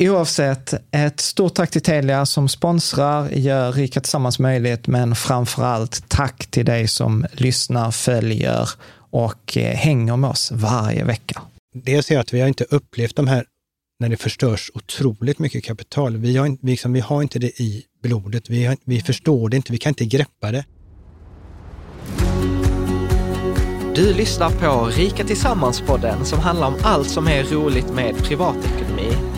Oavsett, ett stort tack till Telia som sponsrar, gör Rika Tillsammans möjligt, men framför allt tack till dig som lyssnar, följer och eh, hänger med oss varje vecka. Dels är att vi har inte upplevt de här när det förstörs otroligt mycket kapital. Vi har, vi liksom, vi har inte det i blodet. Vi, har, vi förstår det inte. Vi kan inte greppa det. Du lyssnar på Rika Tillsammans-podden som handlar om allt som är roligt med privatekonomi.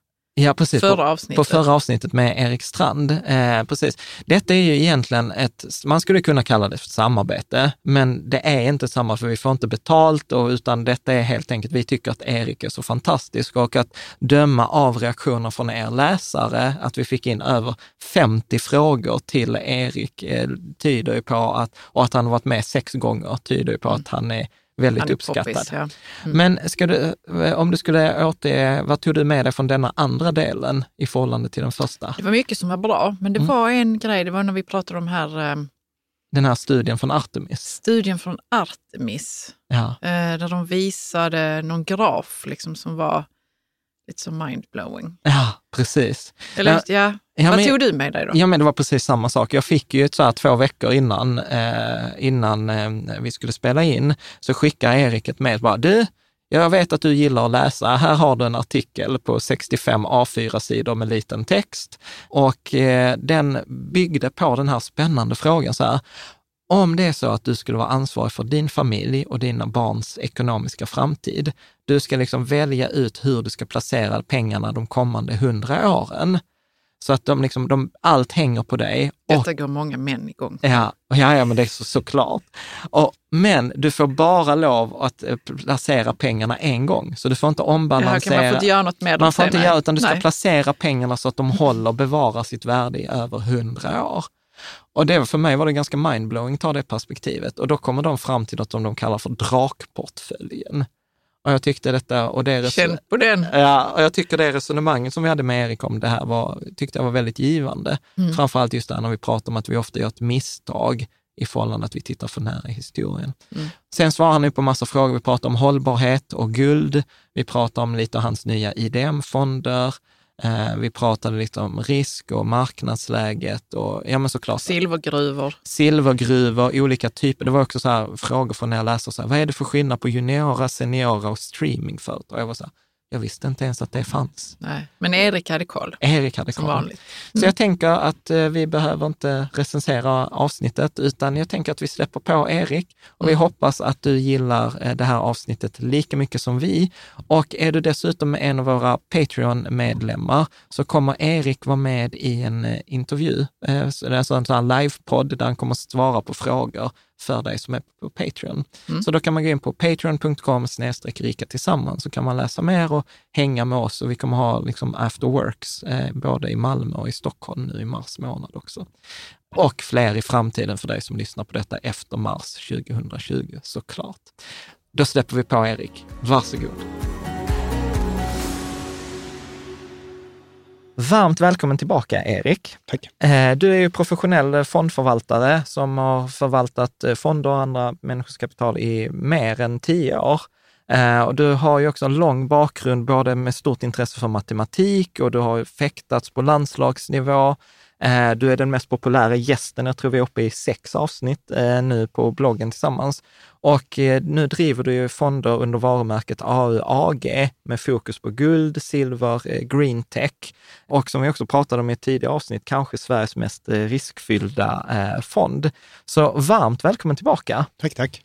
Ja, precis. Förra avsnittet. På förra avsnittet med Erik Strand. Eh, precis. Detta är ju egentligen ett, man skulle kunna kalla det för samarbete, men det är inte samma för vi får inte betalt och utan detta är helt enkelt, vi tycker att Erik är så fantastisk och att döma av reaktioner från er läsare, att vi fick in över 50 frågor till Erik eh, tyder ju på att, och att han har varit med sex gånger tyder ju på att han är väldigt Han uppskattad. poppis, ja. Mm. Men du, om du skulle återge, vad tog du med dig från denna andra delen i förhållande till den första? Det var mycket som var bra, men det Mm. var en grej, det var när vi pratade om här eh, Den här studien från Artemis. studien från Artemis, Ja, eh, där de visade någon graf liksom, som var lite så mindblowing. ja precis. Eller, Ja, ja, ja, vad men- tog du med dig då? Ja, men det var precis samma sak. Jag fick ju ett så här två veckor innan, eh, innan eh, vi skulle spela in, så skickade Erik ett mejl bara, du, jag vet att du gillar att läsa. Här har du en artikel på 65 A4-sidor med liten text. Och eh, den byggde på den här spännande frågan så här. Om det är så att du skulle vara ansvarig för din familj och dina barns ekonomiska framtid, du ska liksom välja ut hur du ska placera pengarna de kommande hundra åren. Så att de liksom, de, allt hänger på dig. Och, Detta går många män igång. ja, ja, ja, men det är så, såklart. Och, men du får bara lov att eh, placera pengarna en gång, så du får inte ombalansera. kan man få inte göra något med dem Man får inte göra, utan du ska Nej. placera pengarna så att de håller, bevarar sitt värde i över hundra år. Och det, för mig var det ganska mindblowing, ta det perspektivet. Och då kommer de fram till något som de kallar för drakportföljen. Och jag tyckte detta, och det Känn på den. Ja, och jag tycker det resonemanget som vi hade med Erik om det här var, tyckte jag var väldigt givande. Mm. Framförallt just där när vi pratar om att vi ofta gör ett misstag i förhållande att vi tittar för nära i historien. Mm. Sen svarar han ju på massa frågor. Vi pratar om hållbarhet och guld. Vi pratar om lite av hans nya IDM-fonder. Eh, vi pratade lite om risk och marknadsläget och ja men såklart Silvergruvor. silvergruvor, olika typer. Det var också så här frågor från när jag läser, så här, vad är det för skillnad på juniora, seniora och streamingföretag? Jag var så här, jag visste inte ens att det fanns. Nej. Men Erik hade koll, Erik hade koll. vanligt. Så jag tänker att eh, vi behöver inte recensera avsnittet, utan jag tänker att vi släpper på Erik och vi hoppas att du gillar eh, det här avsnittet lika mycket som vi. Och är du dessutom en av våra Patreon-medlemmar så kommer Erik vara med i en eh, intervju. Så det är alltså en sån här livepodd där han kommer att svara på frågor för dig som är på Patreon. Så då kan man gå in på patreon.com rika tillsammans så kan man läsa mer och hänga med oss och vi kommer ha liksom after works eh, både i Malmö och i Stockholm nu i mars månad också. Och fler i framtiden för dig som lyssnar på detta efter mars 2020 såklart. Då släpper vi på Erik. Varsågod. Varmt välkommen tillbaka Erik. Tack. Eh, Du är ju professionell fondförvaltare som har förvaltat eh, fonder och andra människors kapital i mer än tio år. Eh, Och du har ju också en lång bakgrund, både med stort intresse för matematik och du har fäktats på landslagsnivå. Eh, Du är den mest populära gästen, jag tror vi är uppe i sex avsnitt eh, nu på bloggen tillsammans. Och eh, nu driver du ju fonder under varumärket AUAG med fokus på guld, silver, green tech och som vi också pratade om i ett tidigare avsnitt, kanske Sveriges mest riskfyllda fond. Så varmt välkommen tillbaka. Tack, tack.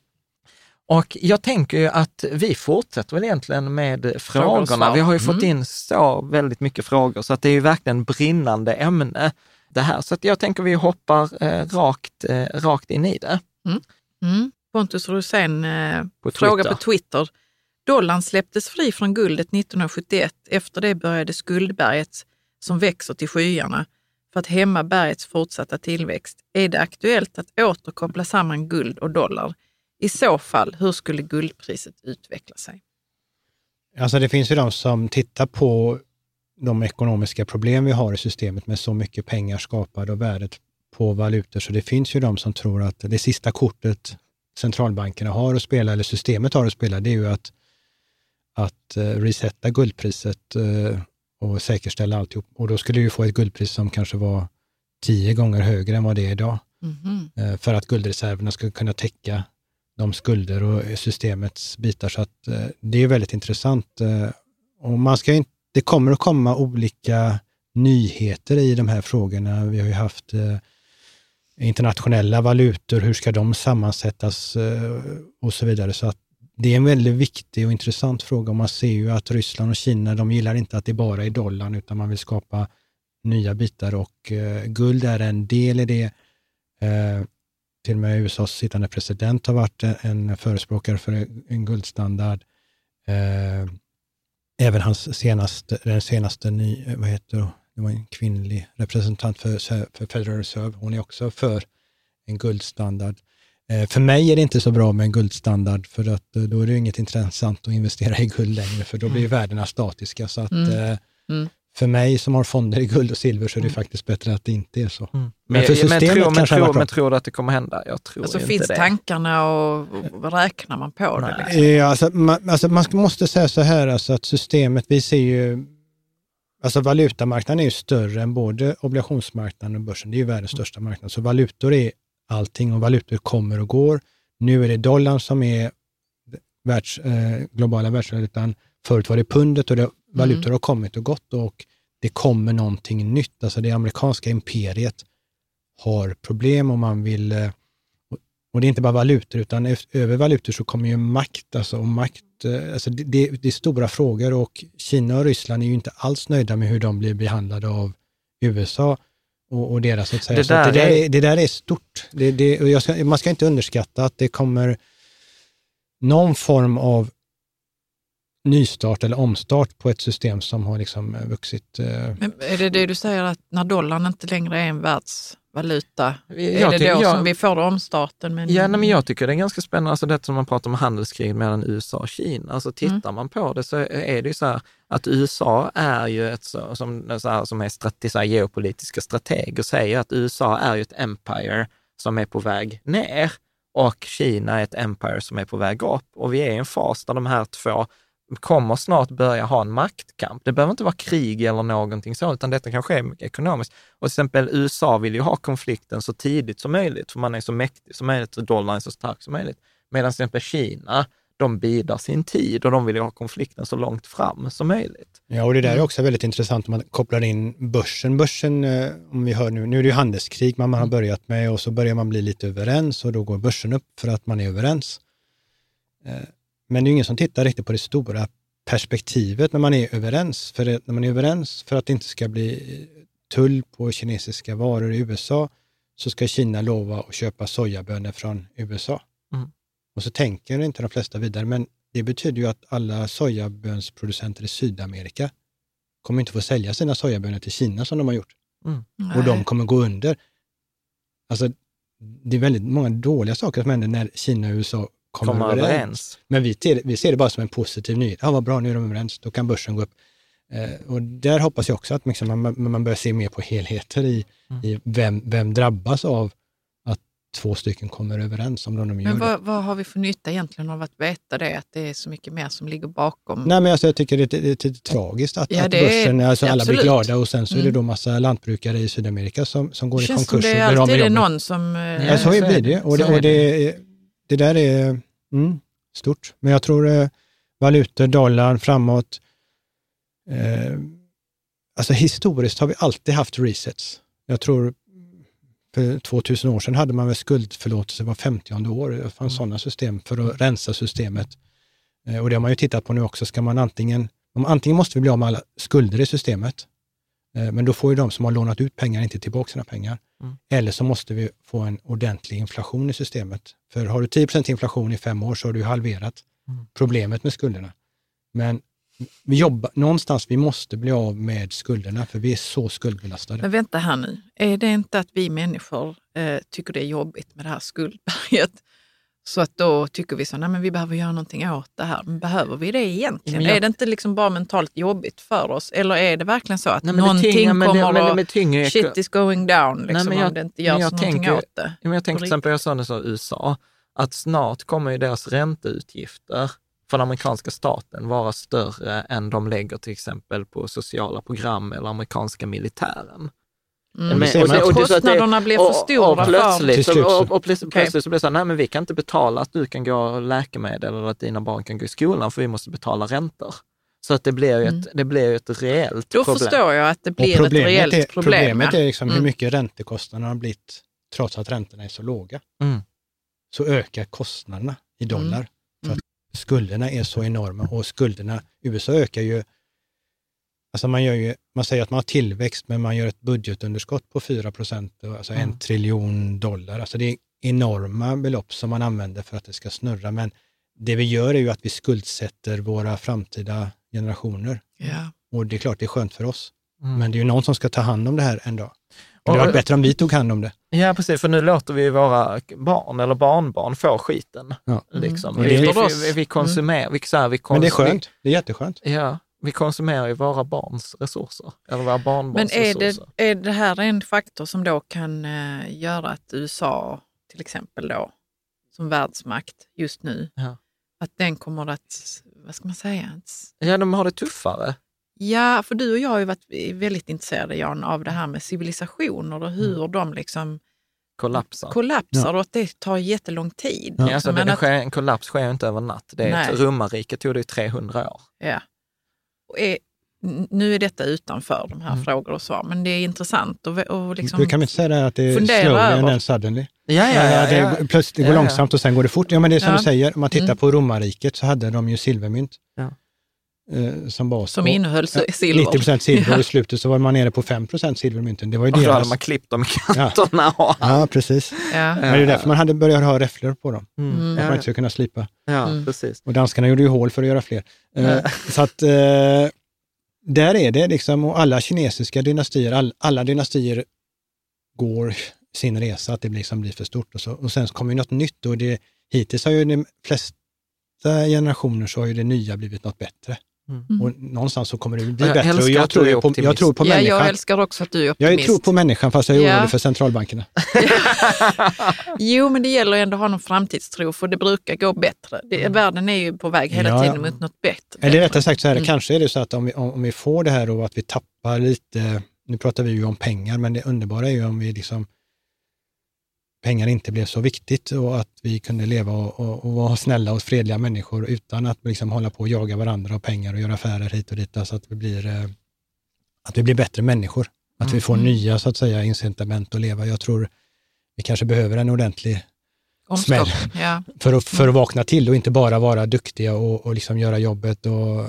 Och jag tänker ju att vi fortsätter väl egentligen med frågorna. Vi har ju fått Mm. in så väldigt mycket frågor, så att det är ju verkligen brinnande ämne det här. Så att jag tänker vi hoppar eh, rakt, eh, rakt in i det. Mm. Pontus Rosén eh, På frågar på Twitter. Dollarn släpptes fri från guldet 1971. Efter det började skuldberget som växer till skyarna. För att hämma bergets fortsatta tillväxt är det aktuellt att återkoppla samman guld och dollar. I så fall, hur skulle guldpriset utveckla sig? Alltså det finns ju de som tittar på de ekonomiska problem vi har i systemet med så mycket pengar skapade och värdet på valutor. Så det finns ju de som tror att det sista kortet centralbankerna har att spela, eller systemet har att spela, det är ju att, att eh, resetta guldpriset eh, och säkerställa alltihop. Och då skulle vi få ett guldpris som kanske var tio gånger högre än vad det är idag. Eh, för att guldreserverna ska kunna täcka de skulder och systemets bitar. Så att det är väldigt intressant. Och man ska inte, det kommer att komma olika nyheter i de här frågorna. Vi har ju haft eh, internationella valutor, hur ska de sammansättas eh, och så vidare. Så att det är en väldigt viktig och intressant fråga. Och man ser ju att Ryssland och Kina, de gillar inte att det bara är dollarn, utan man vill skapa nya bitar och eh, guld är en del i det. Eh, till och med USAs sittande president har varit en- en förespråkare för en guldstandard. Eh, Även hans senaste, den senaste, ny, vad heter det, det var en kvinnlig representant för, för Federal Reserve, hon är också för en guldstandard. Eh, för mig är det inte så bra med en guldstandard, för att eh, då är det inget intressant att investera i guld längre, för då blir värdena statiska. Så att, Mm. eh, Mm. För mig som har fonder i guld och silver så är det faktiskt bättre att det inte är så. Men, Men för men, systemet tror, men, kanske det tror, har varit bra. men tror du att det kommer hända? Jag tror Alltså inte finns det. tankarna och, och räknar man på det? Liksom? Eh, alltså, man, alltså, man måste säga så här, alltså, att systemet, vi ser ju, alltså valutamarknaden är ju större än både obligationsmarknaden och börsen. Det är ju världens största marknad. Så valutor är allting och valutor kommer och går. Nu är det dollarn som är världs, eh, globala världsvalutan. Förut var det pundet och det, valutor har kommit och gått och det kommer någonting nytt. Alltså det amerikanska imperiet har problem och man vill eh, och det är inte bara valutor, utan över valutor så kommer ju makt. Alltså, och makt eh, alltså det, det, är stora frågor och Kina och Ryssland är ju inte alls nöjda med hur de blir behandlade av USA och, och deras, så att säga. Det Så där det, där är- det där är stort. Det, det, ska, man ska inte underskatta att det kommer någon form av nystart eller omstart på ett system som har liksom eh, vuxit. eh, Men är det det du säger att när dollarn inte längre är en världsvaluta, Jag är det tycker- då jag- som vi får omstarten? Men... Ja, nej, men jag tycker det är ganska spännande, alltså det som man pratar om handelskrig mellan USA och Kina. Alltså tittar man på det så är det ju så här att USA är ju ett så, som, så här, som är strate, så här, geopolitiska strateger säger att USA är ju ett empire som är på väg ner och Kina är ett empire som är på väg upp. Och vi är i en fas där de här två kommer snart börja ha en maktkamp. Det behöver inte vara krig eller någonting så, utan detta kan ske ekonomiskt. Och till exempel USA vill ju ha konflikten så tidigt som möjligt, för man är så mäktig som möjligt och dollarn är så stark som möjligt. Medan till exempel Kina, de bidar sin tid och de vill ju ha konflikten så långt fram som möjligt. Ja, och det där är också väldigt intressant om man kopplar in börsen. Börsen, eh, om vi hör nu, nu är det ju handelskrig man har börjat med och så börjar man bli lite överens och då går börsen upp för att man är överens. Eh, Men det är ingen som tittar riktigt på det stora perspektivet när man är överens. För det, när man är överens för att det inte ska bli tull på kinesiska varor i USA så ska Kina lova att köpa sojabönor från USA. Mm. Och så tänker inte de flesta vidare, men det betyder ju att alla sojabönsproducenter i Sydamerika kommer inte få sälja sina sojabönor till Kina som de har gjort. Och de kommer gå under. Alltså, det är väldigt många dåliga saker som händer när Kina och USA kommer, Kommer överens. överens. Men vi ser, vi ser det bara som en positiv nyhet. Ja, vad bra, nu är de överens, då kan börsen gå upp. Eh, och där hoppas jag också att liksom, man, man börjar se mer på helheter i, Mm. i vem, vem drabbas av att två stycken kommer överens om de, de gör Men det. vad, vad har vi för nytta egentligen av att veta det, att det är så mycket mer som ligger bakom? Nej, men alltså, jag tycker det är, det är lite tragiskt att, Ja, att det är- börsen, alltså alla blir glada och sen så är det Mm. då massa lantbrukare i Sydamerika som, som går det i känns som konkurs. det och är blir av med alltid är någon som... eh, Ja, så så är blir det. det. Och, det, är och det, det där är mm, stort. Men jag tror eh, valutor, dollar framåt. Eh, alltså historiskt har vi alltid haft resets. Jag tror för 2000 år sedan hade man väl skuldförlåtelse var 50 år. Det fanns Mm. sådana system för att rensa systemet. Eh, och det har man ju tittat på nu också. Ska man antingen, om, antingen måste vi bli av med alla skulder i systemet, eh, men då får ju de som har lånat ut pengar inte tillbaka sina pengar. Mm. Eller så måste vi få en ordentlig inflation i systemet. För har du 10 inflation i fem år så har du halverat Mm. problemet med skulderna. Men vi jobbar, någonstans, vi måste bli av med skulderna för vi är så skuldbelastade. Men vänta här nu, är det inte att vi människor eh, tycker det är jobbigt med det här skuldberget? Så att då tycker vi så, nej men vi behöver göra någonting åt det här. Men behöver vi det egentligen? Jag- Är det inte liksom bara mentalt jobbigt för oss? Eller är det verkligen så att Nej, det någonting tynger- det- kommer det- att... men tynger shit is going down liksom, men jag- om det inte görs någonting tänker- åt det? Men jag tänker till exempel, jag sa det så USA, att snart kommer ju deras ränteutgifter för den amerikanska staten vara större än de lägger till exempel på sociala program eller amerikanska militären. Mm. det man och, och det det- Kostnaderna blir för och- stora Och för- plötsligt, så. och, och plötsligt, Okej. plötsligt så blir det så här, nej men vi kan inte betala att du kan gå läkemedel eller att dina barn kan gå i skolan för vi måste betala räntor. Så att det blir ju ett, det blir ju ett reellt Då problem. förstår jag att det Och blir ett problemet reellt är, problem. problemet är liksom hur Mm. mycket räntekostnaderna har blivit trots att räntorna är så låga. Mm. Så ökar kostnaderna i dollar Mm. för att skulderna är så enorma och skulderna, USA ökar ju, alltså man gör ju, man säger att man har tillväxt men man gör ett budgetunderskott på 4 procent, alltså en Mm. triljon dollar. Alltså det är enorma belopp som man använder för att det ska snurra men det vi gör är ju att vi skuldsätter våra framtida generationer. Ja. Och det är klart det är skönt för oss. Mm. Men det är ju någon som ska ta hand om det här en dag. Och det hade varit bättre om vi tog hand om det. Ja, precis, för nu låter vi våra barn eller barnbarn få skiten. Ja. Liksom. Och Vi, vi, vi, vi konsumerar, vi, så här, vi kons- Men det är skönt. Det är jätteskönt. Ja, vi konsumerar ju våra barns resurser, eller våra Men barnbarns är det, resurser. är det här en faktor som då kan eh, göra att USA, till exempel då, som världsmakt just nu, Ja. att den kommer att, vad ska man säga, Ja, de har det tuffare. Ja, för du och jag har ju varit väldigt intresserade Jan, av det här med civilisationer och hur Mm. de liksom Kollapsar. kollapsar och att det tar jättelång tid. Ja, liksom. alltså, det, Men det sker, en kollaps sker ju inte över natt. Det är ett. Romarriket tog det ju 300 år. Ja. Är, nu är detta utanför de här Mm. frågor och svar, men det är intressant och, och liksom, du kan inte säga det att det är slowly and then suddenly? Ja, ja, Ja, ja. det, ja. går- plötsligt, det går Ja, ja. långsamt och sen går det fort. Ja, men det är som Ja. du säger, om man tittar Mm. på romarriket så hade de ju silvermynt. Ja. eh, som bas. Som innehöll ja, silver. 90 procent silver och i slutet så var man nere på 5 procent silvermynten. Det var ju Och då hade deras. man klippt dem i kanterna. och- Ja, precis. Ja. Men det är därför man hade börjat ha räfflor på dem. Mm. Att man Ja, inte ska kunna slipa. ja, Mm. precis. Och danskarna gjorde ju hål för att göra fler. Eh, så att eh, där är det liksom, och alla kinesiska dynastier, all, alla dynastier går sin resa, att det liksom blir för stort. Och, så. och sen så kommer ju något nytt och det, hittills har ju de flesta generationer så har ju det nya blivit något bättre. Mm. Och någonstans så kommer det bli Jag bättre. älskar Och jag, att tror på, jag tror på ja, människan. jag älskar också att du är Jag optimist. tror på människan fast jag är Ja. orolig för centralbankerna. Jo, men det gäller ändå att ha någon framtidstro, för det brukar gå bättre. Det, Världen är ju på väg hela Ja, ja. tiden mot något bättre. Eller rättare sagt så här, Mm. kanske är det så att om vi, om, om vi får det här och att vi tappar lite, nu pratar vi ju om pengar, men det underbara är ju om vi liksom pengar inte blev så viktigt och att vi kunde leva och, och, och vara snälla och fredliga människor utan att liksom hålla på och jaga varandra och pengar och göra affärer hit och dit, alltså att vi blir, eh, att vi blir bättre människor. Att vi får Mm. nya så att säga incitament att leva. Jag tror vi kanske behöver en ordentlig smäll. Ja. för att, för att vakna till och inte bara vara duktiga och, och liksom göra jobbet och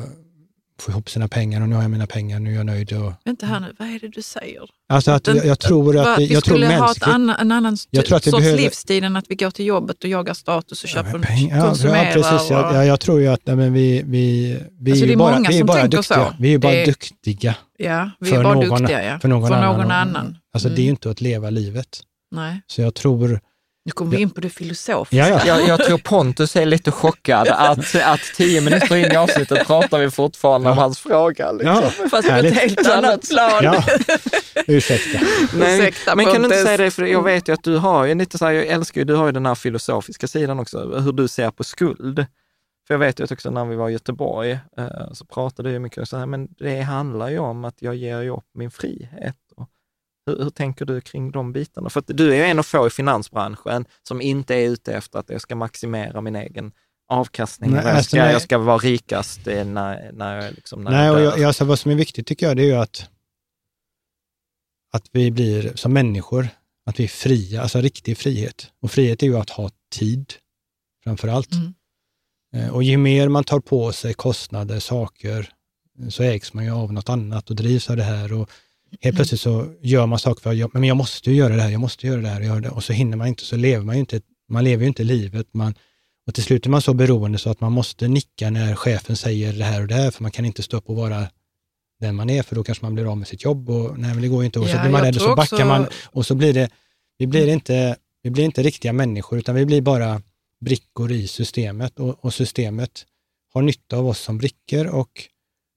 få ihop sina pengar och nu har jag mina pengar, nu är jag nöjd. Och, Vänta här nu, vad är det du säger? alltså att jag, jag tror att vi, vi jag tror skulle ha ett mänskligt, annan, en annan Jag tror att sorts behöver- livsstil än att vi går till jobbet och jagar status och köper Ja, peng- ja, konsumerar. ja, precis. Och- jag, jag tror ju att nej, men vi, vi, vi Alltså, är ju bara, vi är bara duktiga. så. Vi är bara Det duktiga ja, vi för är bara någon- duktiga ja. för någon annan. och- annan. Alltså det är Mm. ju inte att leva livet. Nej. Så jag tror, Nu kommer vi in på det filosofiska. ja ja, Jag, jag tror Pontus är lite chockad att, att tio minuter in i avsnittet pratar vi fortfarande om hans fråga. Liksom. ja, Fast på ett helt annat plan. ja. ursäkta. Nej, Ursäkta, men kan du inte Pontus. säga det, för jag vet ju att du har ju lite så här, jag älskar ju, du har ju den här filosofiska sidan också, hur du ser på skuld. För jag vet ju också när vi var i Göteborg eh, så pratade du mycket så här, men det handlar ju om att jag ger ju upp min frihet. Hur, hur tänker du kring de bitarna? För att du är ju en av få i finansbranschen som inte är ute efter att jag ska maximera min egen avkastning. Nej, jag, alltså, ska, nej. jag ska vara rikast eh, när, när jag, liksom, när Nej, jag och jag, alltså, vad som är viktigt tycker jag, det är ju att, att vi blir som människor, att vi är fria, alltså riktig frihet. Och frihet är ju att ha tid, framför allt. Mm. Eh, Och ju mer man tar på sig kostnader, saker, eh, så ägs man ju av något annat och drivs av det här. Och helt plötsligt så gör man saker för att jag, men jag måste ju göra det här, jag måste göra det här, och göra det. och så hinner man inte, så lever man ju inte, man lever ju inte livet. Man, och till slut är man så beroende så att man måste nicka när chefen säger det här och det här, för man kan inte stå upp och vara den man är, för då kanske man blir av med sitt jobb och nej, men det går ju inte. Och så Ja, blir man rädd och så backar också- man och så blir det, vi blir inte, vi blir inte riktiga människor, utan vi blir bara brickor i systemet och, och systemet har nytta av oss som brickor och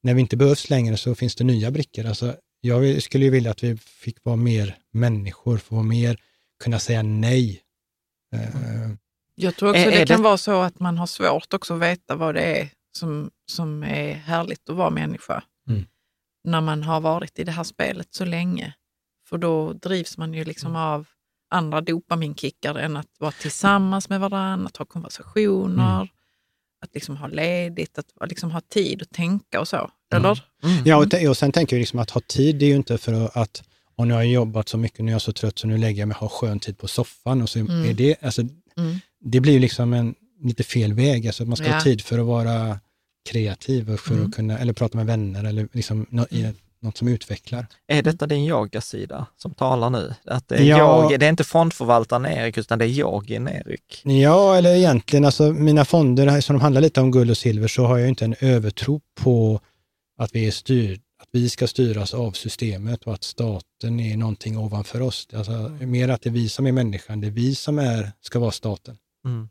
när vi inte behövs längre så finns det nya brickor. Alltså, jag skulle ju vilja att vi fick vara mer människor, få vara mer, kunna säga nej. Eh, Jag tror också Är- det är kan det- vara så att man har svårt också att veta vad det är som, som är härligt att vara människa. Mm. När man har varit i det här spelet så länge. För då drivs man ju liksom Mm. av andra dopaminkickar än att vara tillsammans med varandra, att ha konversationer, Mm. Att liksom ha ledigt, att liksom ha tid att tänka och så. Eller? Mm. Ja, och, och sen tänker jag liksom att ha tid, det är ju inte för att, och nu har jag jobbat så mycket, nu är jag så trött så nu lägger jag mig och har skön tid på soffan. Och så Mm. är det, alltså, Mm. det blir ju liksom en lite fel väg, alltså man ska Ja. ha tid för att vara kreativ och för Mm. att kunna, eller prata med vänner eller liksom nå, i ett, något som utvecklar. Är detta din yogasida som talar nu? Att det är, Ja. jag, det är inte fondförvaltaren Erik, utan det är yogin Erik. Ja, eller egentligen, alltså mina fonder som de handlar lite om guld och silver, så har jag inte en övertro på att vi, är styr, att vi ska styras av systemet och att staten är någonting ovanför oss. Alltså, mer att det är vi som är människan, det är vi som är, ska vara staten. Mm.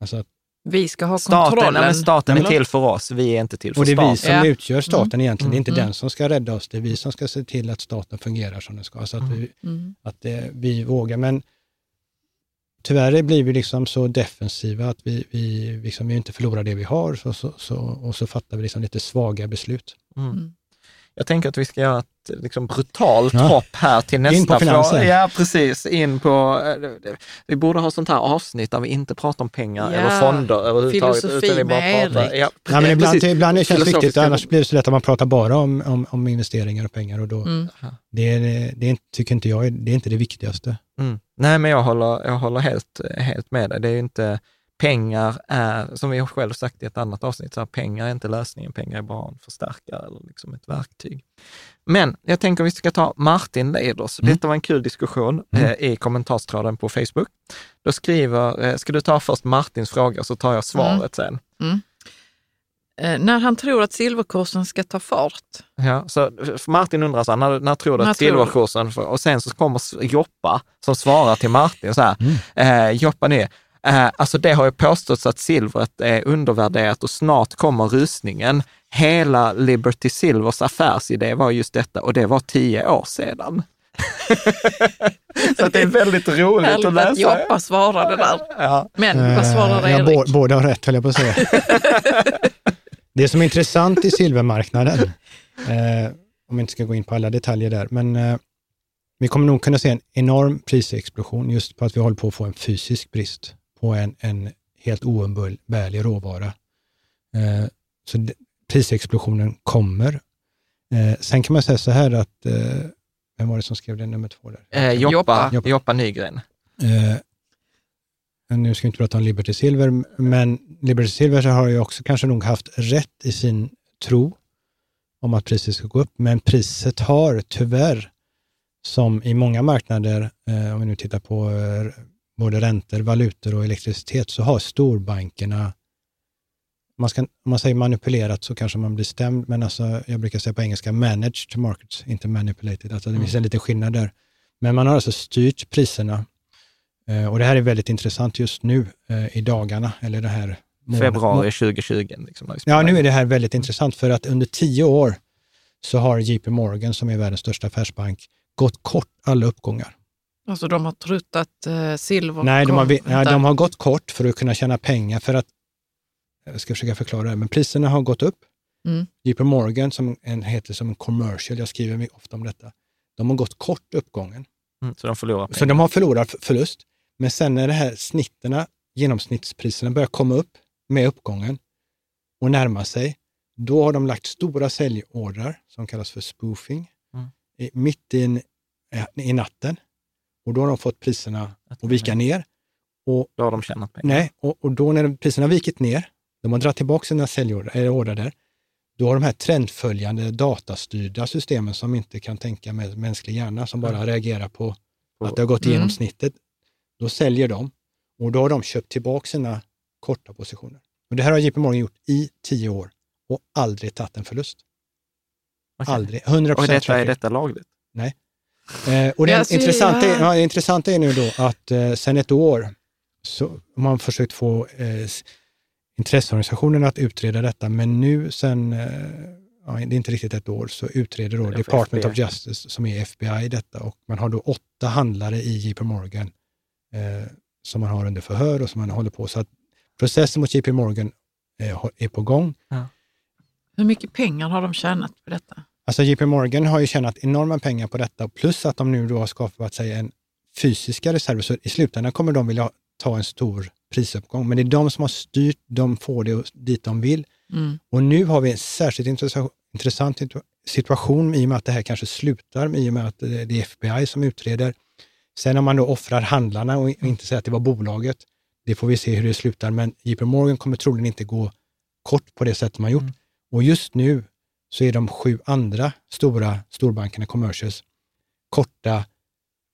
Alltså, att- Vi ska ha Staten, kontrollen. nej, staten är till för oss, vi är inte till för och det är staten. vi som Ja. utgör staten egentligen, det är inte Mm. den som ska rädda oss, det är vi som ska se till att staten fungerar som den ska. Så att, vi, Mm. att det, vi vågar. Men tyvärr blir vi liksom så defensiva att vi, vi, liksom, vi inte förlorar det vi har så, så, så, och så fattar vi liksom lite svaga beslut. Mm. Mm. Jag tänker att vi ska göra ett liksom, brutalt Ja. hopp här till nästa In på finansen. fråga. Ja, precis. In på, eh, vi borde ha sånt här avsnitt där vi inte pratar om pengar Ja. eller fonder överhuvudtaget. Filosofi utan vi bara med pratar, Erik. ja, Nej, men ibland, precis. ibland det känns viktigt, Filosofiska- annars blir det så lätt att man pratar bara om, om, om investeringar och pengar och då, Mm. det, är, det är, tycker inte jag är- det är inte det viktigaste. Mm. Nej, men jag håller, jag håller helt, helt med dig. Det är ju inte, pengar är, som vi har själv sagt i ett annat avsnitt, så här, pengar är inte lösningen, pengar är bara en förstärkare eller liksom ett verktyg. Men jag tänker vi ska ta Martin Leiders. Mm. Detta var en kul diskussion eh, i kommentarstråden på Facebook. Då skriver, eh, ska du ta först Martins fråga så tar jag svaret sen. Eh, när han tror att silverkursen ska ta fart. Ja, så Martin undrar så här, när, när tror du När att tror silverkursen, och sen så kommer Joppa som svarar till Martin så här, Mm. eh, Joppa ner, eh, alltså det har ju påståtts att silvret är undervärderat och snart kommer rusningen. Hela Liberty Silvers affärsidé var just detta och det var tio år sedan. så att det är väldigt roligt att att läsa. Joppa svarade där. Ja. Men vad svarade Eh, ja, Erik? bå- Båda har rätt, höll jag på att säga. det som är intressant i silvermarknaden, eh, om vi inte ska gå in på alla detaljer där, men eh, vi kommer nog kunna se en enorm prisexplosion just på att vi håller på att få en fysisk brist på en, en helt oumbärlig råvara. Eh, så det, prisexplosionen kommer. Eh, sen kan man säga så här att, eh, vem var det som skrev det nummer två där? Eh, Joppa, Joppa. Joppa. Joppa Nygren. Eh, men nu ska vi inte prata om Liberty Silver, men Liberty Silver så har ju också kanske nog haft rätt i sin tro om att priset ska gå upp, men priset har tyvärr, som i många marknader, eh, om vi nu tittar på eh, både räntor, valutor och elektricitet, så har storbankerna, man ska, om man säger manipulerat så kanske man blir stämd, men alltså, jag brukar säga på engelska managed markets, inte manipulated, alltså det finns en liten skillnad där. Men man har alltså styrt priserna Eh, Och det här är väldigt intressant just nu eh, i dagarna, eller det här mån- Februari 2020. Liksom, Ja, nu är det här väldigt intressant för att under tio år så har JP Morgan, som är världens största affärsbank, gått kort alla uppgångar. Alltså de har trott att eh, silver Nej, de har, nej, de har gått kort för att kunna tjäna pengar för att, jag ska försöka förklara det, här, men priserna har gått upp. Mm. JP Morgan, som en, heter som en commercial, jag skriver mig ofta om detta, de har gått kort uppgången. Mm, så de förlorar pengar. Så de har förlorat förlust. Men sen när det här snitterna, genomsnittspriserna börjar komma upp med uppgången och närma sig, då har de lagt stora säljordrar som kallas för spoofing, Mm. i, mitt i, en, i natten. Och då har de fått priserna att vika ner. Och, Då har de tjänat pengar. nej, och, och då när priserna vikit ner, de har dragit tillbaka sina ordrar där, då har de här trendföljande datastyrda systemen som inte kan tänka med mänsklig hjärna, som bara reagerar på att det har gått igenom Mm. snittet, då säljer de och då har de köpt tillbaka sina korta positioner. Och det här har JP Morgan gjort i tio år och aldrig tagit en förlust. Okej. Aldrig. 100 Och detta, är detta lagligt? Eh, och det Ja, intressanta, är, ja. ja, det intressanta är nu då att eh, sen ett år så har man försökt få eh, intresseorganisationerna att utreda detta, men nu sen, eh, ja, det är inte riktigt ett år, så utreder då Department FBI. of Justice, som är FBI, detta och man har då åtta handlare i JP Morgan eh, som man har under förhör och som man håller på. Så att processen mot JP Morgan eh, är på gång. Hur mycket pengar har de tjänat på detta? Alltså JP Morgan har ju tjänat enorma pengar på detta, plus att de nu då har skapat sig en fysiska reserver, så i slutändan kommer de vilja ta en stor prisuppgång. Men det är de som har styrt, de får det dit de vill. Mm. Och nu har vi en särskilt intressa- intressant situ- situation i och med att det här kanske slutar, i och med att det det är FBI som utreder. Sen om man då offrar handlarna och inte säger att det var bolaget, det får vi se hur det slutar, men JP Morgan kommer troligen inte gå kort på det sätt man gjort. Och just nu så är de sju andra stora storbankerna, commercials, korta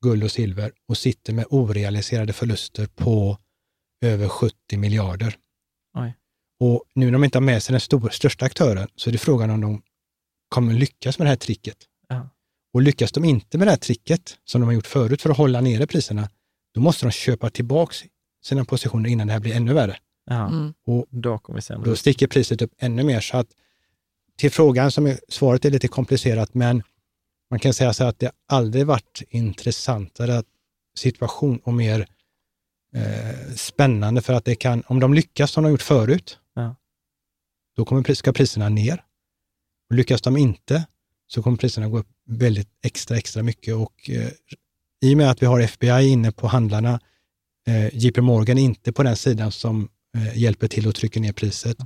guld och silver och sitter med orealiserade förluster på över 70 miljarder. Oj. Och nu när de inte har med sig den stora, största aktören så är det frågan om de kommer lyckas med det här tricket. Ja. Och lyckas de inte med det här tricket, som de har gjort förut för att hålla nere priserna, då måste de köpa tillbaka sina positioner innan det här blir ännu värre. Ja, Mm. Och då kommer då sticker priset upp ännu mer. Så att till frågan, som är, svaret är lite komplicerat, men man kan säga så här att det aldrig varit intressantare situation och mer eh, spännande för att det kan, om de lyckas som de gjort förut, Ja. då kommer, ska priserna ner. Och lyckas de inte så kommer priserna gå upp väldigt extra, extra mycket och eh, i och med att vi har FBI inne på handlarna, eh, JP Morgan är inte på den sidan som eh, hjälper till att trycka ner priset.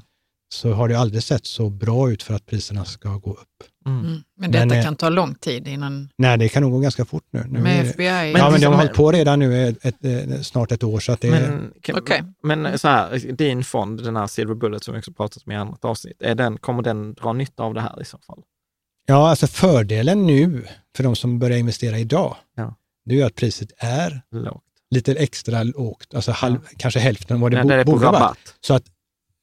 Så har det aldrig sett så bra ut för att priserna ska gå upp. Mm. Mm. Men detta Men, eh, kan ta lång tid innan, Nej, det kan nog gå ganska fort nu. nu är med FBI. ja, men de har hållit på redan nu ett, ett, ett, snart ett år, så att det är... Men, kan, Okej. men så här, din fond, den här Silver Bullet som vi också pratat om i annat avsnitt, är den, kommer den dra nytta av det här i så fall? Ja, alltså fördelen nu för de som börjar investera idag, Ja. det är ju att priset är Lågt. lite extra lågt, alltså halv, kanske hälften av vad det, bo, det borde ha varit. rabatt. Så att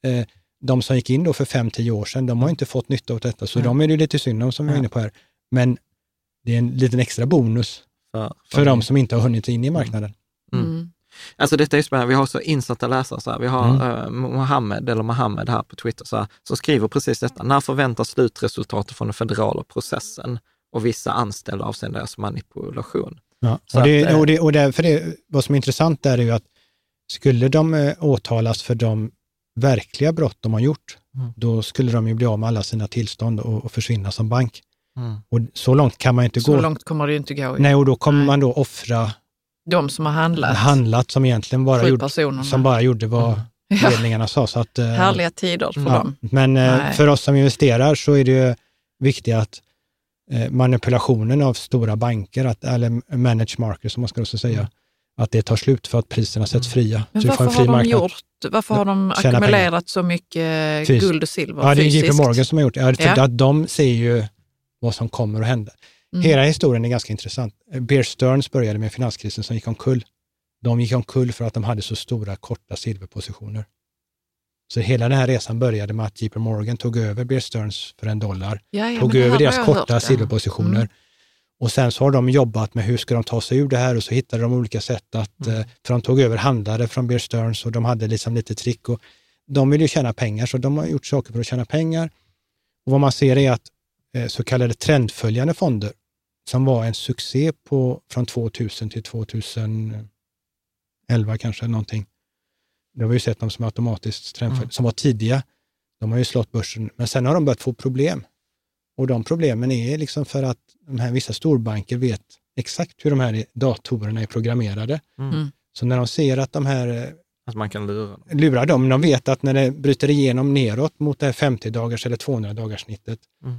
eh, de som gick in då för fem tio år sedan, de har inte fått nytta av detta, så Ja. de är det ju lite synd om som vi var Ja. inne på här. Men det är en liten extra bonus För, för de som inte har hunnit in i marknaden. Mm. Mm. Alltså detta är spännande, vi har så insatta läsare. Så här. Vi har Mm. eh, Mohammed, eller Mohammed här på Twitter, så här, som skriver precis detta. När förväntas slutresultatet från den federala processen och vissa anställda avseende deras manipulation? Ja. Och, det, att, och, det, och därför det, vad som är intressant där är ju att skulle de eh, åtalas för de verkliga brott de har gjort, Mm. då skulle de ju bli av med alla sina tillstånd och, och försvinna som bank. Mm. Och så långt kan man inte Så gå. långt kommer det ju inte gå. Nej, och då kommer Nej. man då offra De som har handlat, handlat som egentligen bara, gjorde, som bara gjorde vad Ja. ledningarna sa. Så att, eh, Härliga tider för Ja. dem. Men eh, Nej. för oss som investerar så är det ju viktigt att eh, manipulationen av stora banker, att, eller managed markets som man ska också säga, att det tar slut för att priserna sätts fria. Mm. Men så varför en fri har de marknad. gjort, varför har de Tjäna ackumulerat så mycket Fys- guld och silver Ja, det är fysiskt? JP Morgan som har gjort det. Ja, för Ja. att de ser ju vad som kommer att hända. Mm. Hela historien är ganska intressant. Bear Stearns började med finanskrisen som gick omkull. De gick omkull för att de hade så stora korta silverpositioner. Så hela den här resan började med att JP Morgan tog över Bear Stearns för en dollar, ja, ja, tog över deras korta ja. silverpositioner. Mm. Och sen så har de jobbat med hur ska de ta sig ur det här och så hittade de olika sätt att, Mm. eh, för de tog över handlare från Bear Stearns och de hade liksom lite trick och de vill ju tjäna pengar så de har gjort saker för att tjäna pengar. Och vad man ser är att eh, så kallade trendföljande fonder som var en succé på, från 2000 till 2011 kanske, någonting. Det har vi ju sett dem som automatiskt trendföljande, Mm. som var tidiga. De har ju slått börsen, men sen har de börjat få problem. Och de problemen är liksom för att de här vissa storbanker vet exakt hur de här datorerna är programmerade. Mm. Så när de ser att de här eh, Att man kan lura dem. lurar dem, de vet att när det bryter igenom neråt mot det här 50-dagars eller 200-dagars snittet, Mm.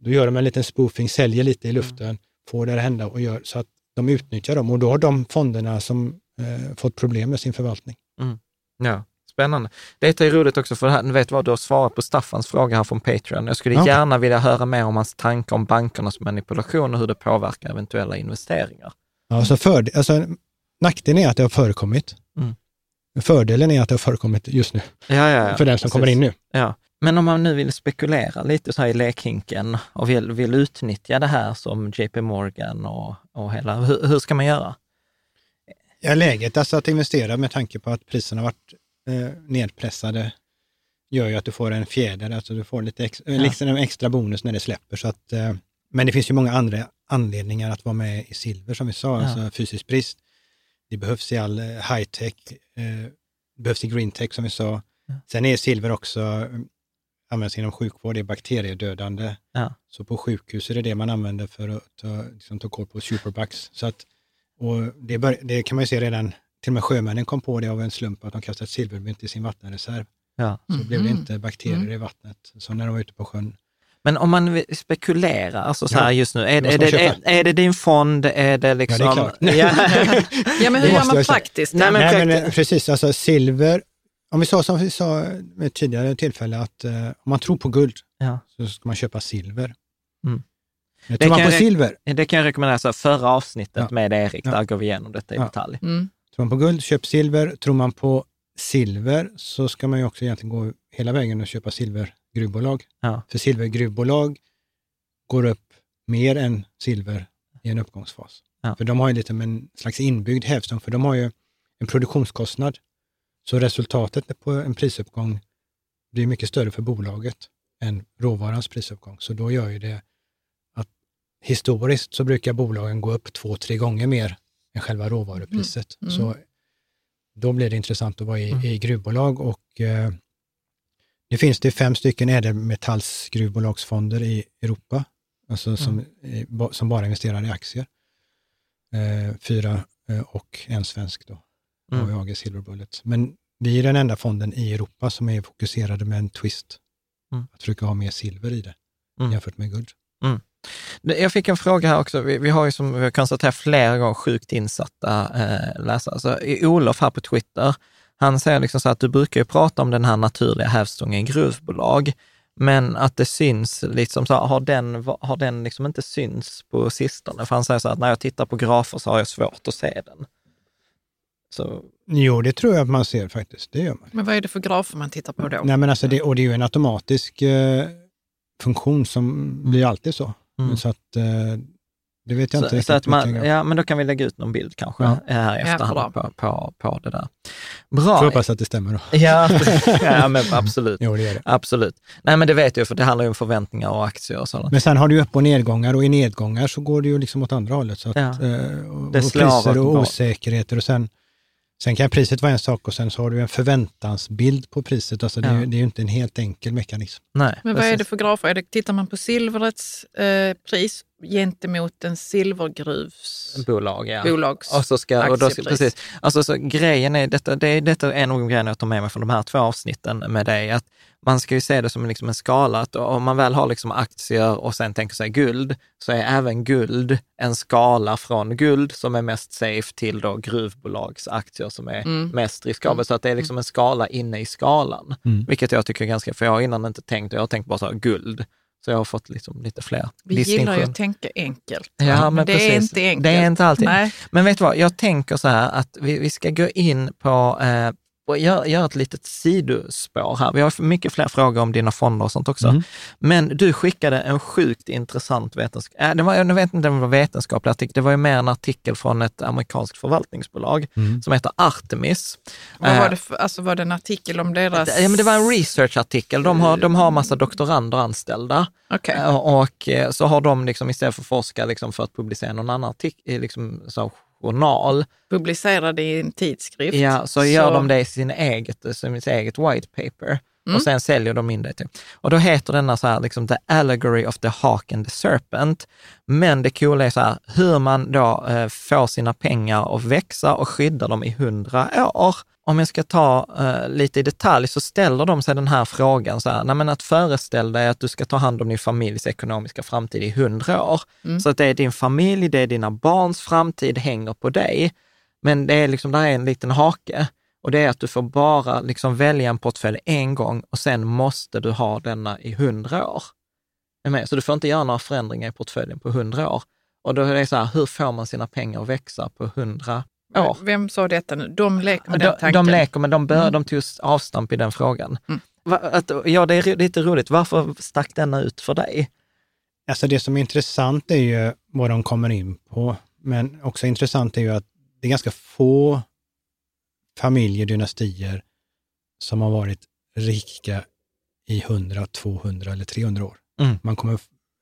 då gör de en liten spoofing, säljer lite i luften, får det att hända och gör så att de utnyttjar dem. Och då har de fonderna som eh, fått problem med sin förvaltning. Ja, spännande. Det är roligt också för här, vet vad, du har svarat på Staffans fråga här från Patreon. Jag skulle Ja. gärna vilja höra mer om hans tankar om bankernas manipulation och hur det påverkar eventuella investeringar. Ja, så för, alltså, nackdelen är att det har förekommit. Mm. Fördelen är att det har förekommit just nu, Ja, ja, ja. för den som precis. kommer in nu. Ja. Men om man nu vill spekulera lite så här i lekhinken och vill, vill utnyttja det här som JP Morgan och, och hela, hur, hur ska man göra? Ja, läget alltså att investera med tanke på att priserna har varit eh, nedpressade gör ju att du får en fjäder, alltså du får lite ex, Ja. liksom en extra bonus när det släpper. Så att, eh, men det finns ju många andra anledningar att vara med i silver som vi sa, Ja. alltså fysisk brist. Det behövs i all eh, high-tech, eh, det behövs i green tech som vi sa. Ja. Sen är silver också, eh, används inom sjukvård, det är bakteriedödande. Ja. Så på sjukhus är det det man använder för att ta, liksom, ta koll på superbugs. Så att, och det, bör, det kan man ju se redan, till och med sjömännen kom på det av en slump att de kastade silvermynt i sin vattenreserv. Ja. Så blev det Mhm. inte bakterier Mm. i vattnet, som när de var ute på sjön. Men om man vill spekulera, alltså så Ja. här just nu, är, Då är, det, är, är det din fond, är det liksom... Ja, det är klart. Ja. Ja, men hur Det gör man praktiskt? Nej, men- Nej, men eh, precis, alltså silver, om vi sa som vi sa med tidigare tillfälle, att eh, om man tror på guld Ja. så ska man köpa silver. Mm. Det Tror man kan på jag- silver, Det kan jag rekommendera, så förra avsnittet Ja. med Erik, Ja. där går vi igenom detta i Ja. detalj. Mm. Tror man på guld, köp silver. Tror man på silver så ska man ju också egentligen gå hela vägen och köpa silvergruvbolag. Ja. För silvergruvbolag går upp mer än silver i en uppgångsfas. Ja. För de har ju lite en slags inbyggd hävstång, för de har ju en produktionskostnad. Så resultatet på en prisuppgång blir mycket större för bolaget än råvarans prisuppgång. Så då gör ju det att historiskt så brukar bolagen gå upp två, tre gånger mer än själva råvarupriset. Mm. Så då blir det intressant att vara i, Mm. i gruvbolag och eh, det finns det fem stycken ädelmetallsgruvbolagsfonder i Europa, alltså som, Mm. som bara investerar i aktier. Eh, fyra eh, och en svensk då, Mm. AVAG Silver Bullet. Men vi är den enda fonden i Europa som är fokuserade med en twist. Mm. Att försöka ha mer silver i det Mm. jämfört med guld. Jag fick en fråga här också. Vi, vi har ju som vi har konstaterat flera gånger sjukt insatta eh, läsare. Så i Olof här på Twitter, han säger liksom så att du brukar ju prata om den här naturliga hävstången i gruvbolag, men att det syns, liksom så här, har den, har den liksom inte syns på sistone? För han säger så att när jag tittar på grafer så har jag svårt att se den. Så, Jo, det tror jag att man ser faktiskt. Det gör man. Men vad är det för grafer man tittar på då? Nej, men alltså det, och det är ju en automatisk eh, funktion som blir alltid så. Mm. Så att eh, det vet jag inte så, riktigt. så att man, ja, men då kan vi lägga ut någon bild kanske Ja. eh, här i Ja, efterhand bra. på, på, på det där. Får Bra. hoppas att det stämmer då. Ja, ja men absolut. Jo, det det. Absolut. Nej, men det vet jag, för det handlar ju om förväntningar och aktier och sådant. Men sen har du upp och nedgångar och i nedgångar så går det ju liksom åt andra hållet. Så att, Ja. eh, och, Det och slår priser och osäkerheter och sen, sen kan priset vara en sak och sen så har du en förväntansbild på priset. Alltså det, är, Ja. ju- det är ju inte en helt enkel mekanism. Nej, Men vad är det precis. för grafer? Är det, tittar man på silvrets eh, pris gentemot en silvergruvs Bolag, ja. bolags Och så ska, och då ska, precis. Alltså så grejen är, detta, det är, detta är en av grejerna jag tar med mig från de här två avsnitten med dig, att man ska ju se det som liksom en skala, att om man väl har liksom aktier och sen tänker sig guld, så är även guld en skala från guld som är mest safe till då gruvbolagsaktier som är Mm. mest riskabla. Så att det är liksom en skala inne i skalan, Mm. vilket jag tycker är ganska, för jag har innan inte tänkt, jag har tänkt bara så här, guld. Så jag har fått liksom lite fler Vi gillar ju att tänka enkelt. Ja, men det är precis. inte enkelt. Det är inte alltid. Nej. Men vet du vad, jag tänker så här att vi, vi ska gå in på eh, göra gör ett litet sidospår här. Vi har mycket fler frågor om dina fonder och sånt också. Mm. Men du skickade en sjukt intressant vetenskap... Äh, det var, jag vet inte om det var vetenskaplig artikel, det var ju mer en artikel från ett amerikanskt förvaltningsbolag Mm. som heter Artemis. Vad Eh, var det, för, alltså, var det en artikel om deras... Ja, men det var en researchartikel. De har, de har massa doktorander anställda. Okej. Eh, Och eh, så har de liksom istället för att forska liksom för att publicera någon annan artikel, liksom, så, journal, Publicerade i en tidskrift. ja, så, gör de det i sin eget, som sitt eget white paper. Mm. Och sen säljer de in det till. Och då heter denna så här, liksom The Allegory of the Hawk and the Serpent. Men det coola är så här, hur man då eh, får sina pengar att växa och skydda dem i hundra år. Om jag ska ta eh, lite i detalj så ställer de sig den här frågan så här, nej men att föreställ dig att du ska ta hand om din familjs ekonomiska framtid i hundra år. Mm. Så att det är din familj, det är dina barns framtid hänger på dig. Men det är liksom, där är en liten hake och det är att du får bara liksom välja en portfölj en gång och sen måste du ha denna i hundra år. Så du får inte göra några förändringar i portföljen på hundra år. Och då är det så här, hur får man sina pengar att växa på hundra år? Vem sa detta nu? De leker med den De, tanken. de leker, men de, bör, Mm. de tog avstamp i den frågan. Mm. Att, ja, det är lite roligt. Varför stack denna ut för dig? Alltså det som är intressant är ju vad de kommer in på. Men också intressant är ju att det är ganska få familjer, dynastier som har varit rika i 100, 200 eller 300 år. Mm. Man kommer,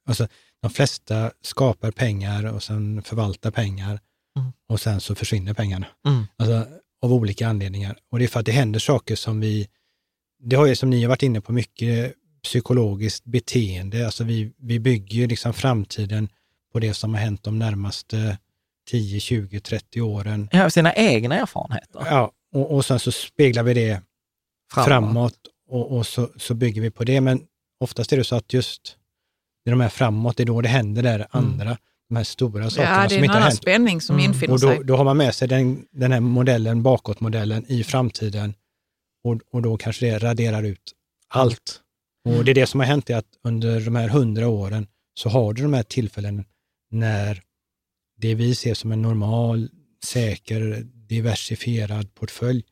alltså, de flesta skapar pengar och sen förvaltar pengar Mm. och sen så försvinner pengarna. Mm. Alltså, av olika anledningar. Och det är för att det händer saker som vi, det har ju som ni har varit inne på mycket psykologiskt beteende. Alltså vi, vi bygger ju liksom framtiden på det som har hänt de närmaste 10, 20, 30 åren. Ja, sina egna erfarenheter. Ja, och, och sen så speglar vi det framåt, och, och så, så bygger vi på det. Men oftast är det så att just det är de här framåt, det är då det händer där andra, de här stora sakerna Ja, det som är en inte har annan hänt. spänning som Mm. infinner Och då, sig. då har man med sig den, den här modellen, bakåtmodellen i framtiden och, och då kanske det raderar ut allt. Och det är det som har hänt är att under de här hundra åren så har du de här tillfällen när det vi ser som en normal, säker, diversifierad portfölj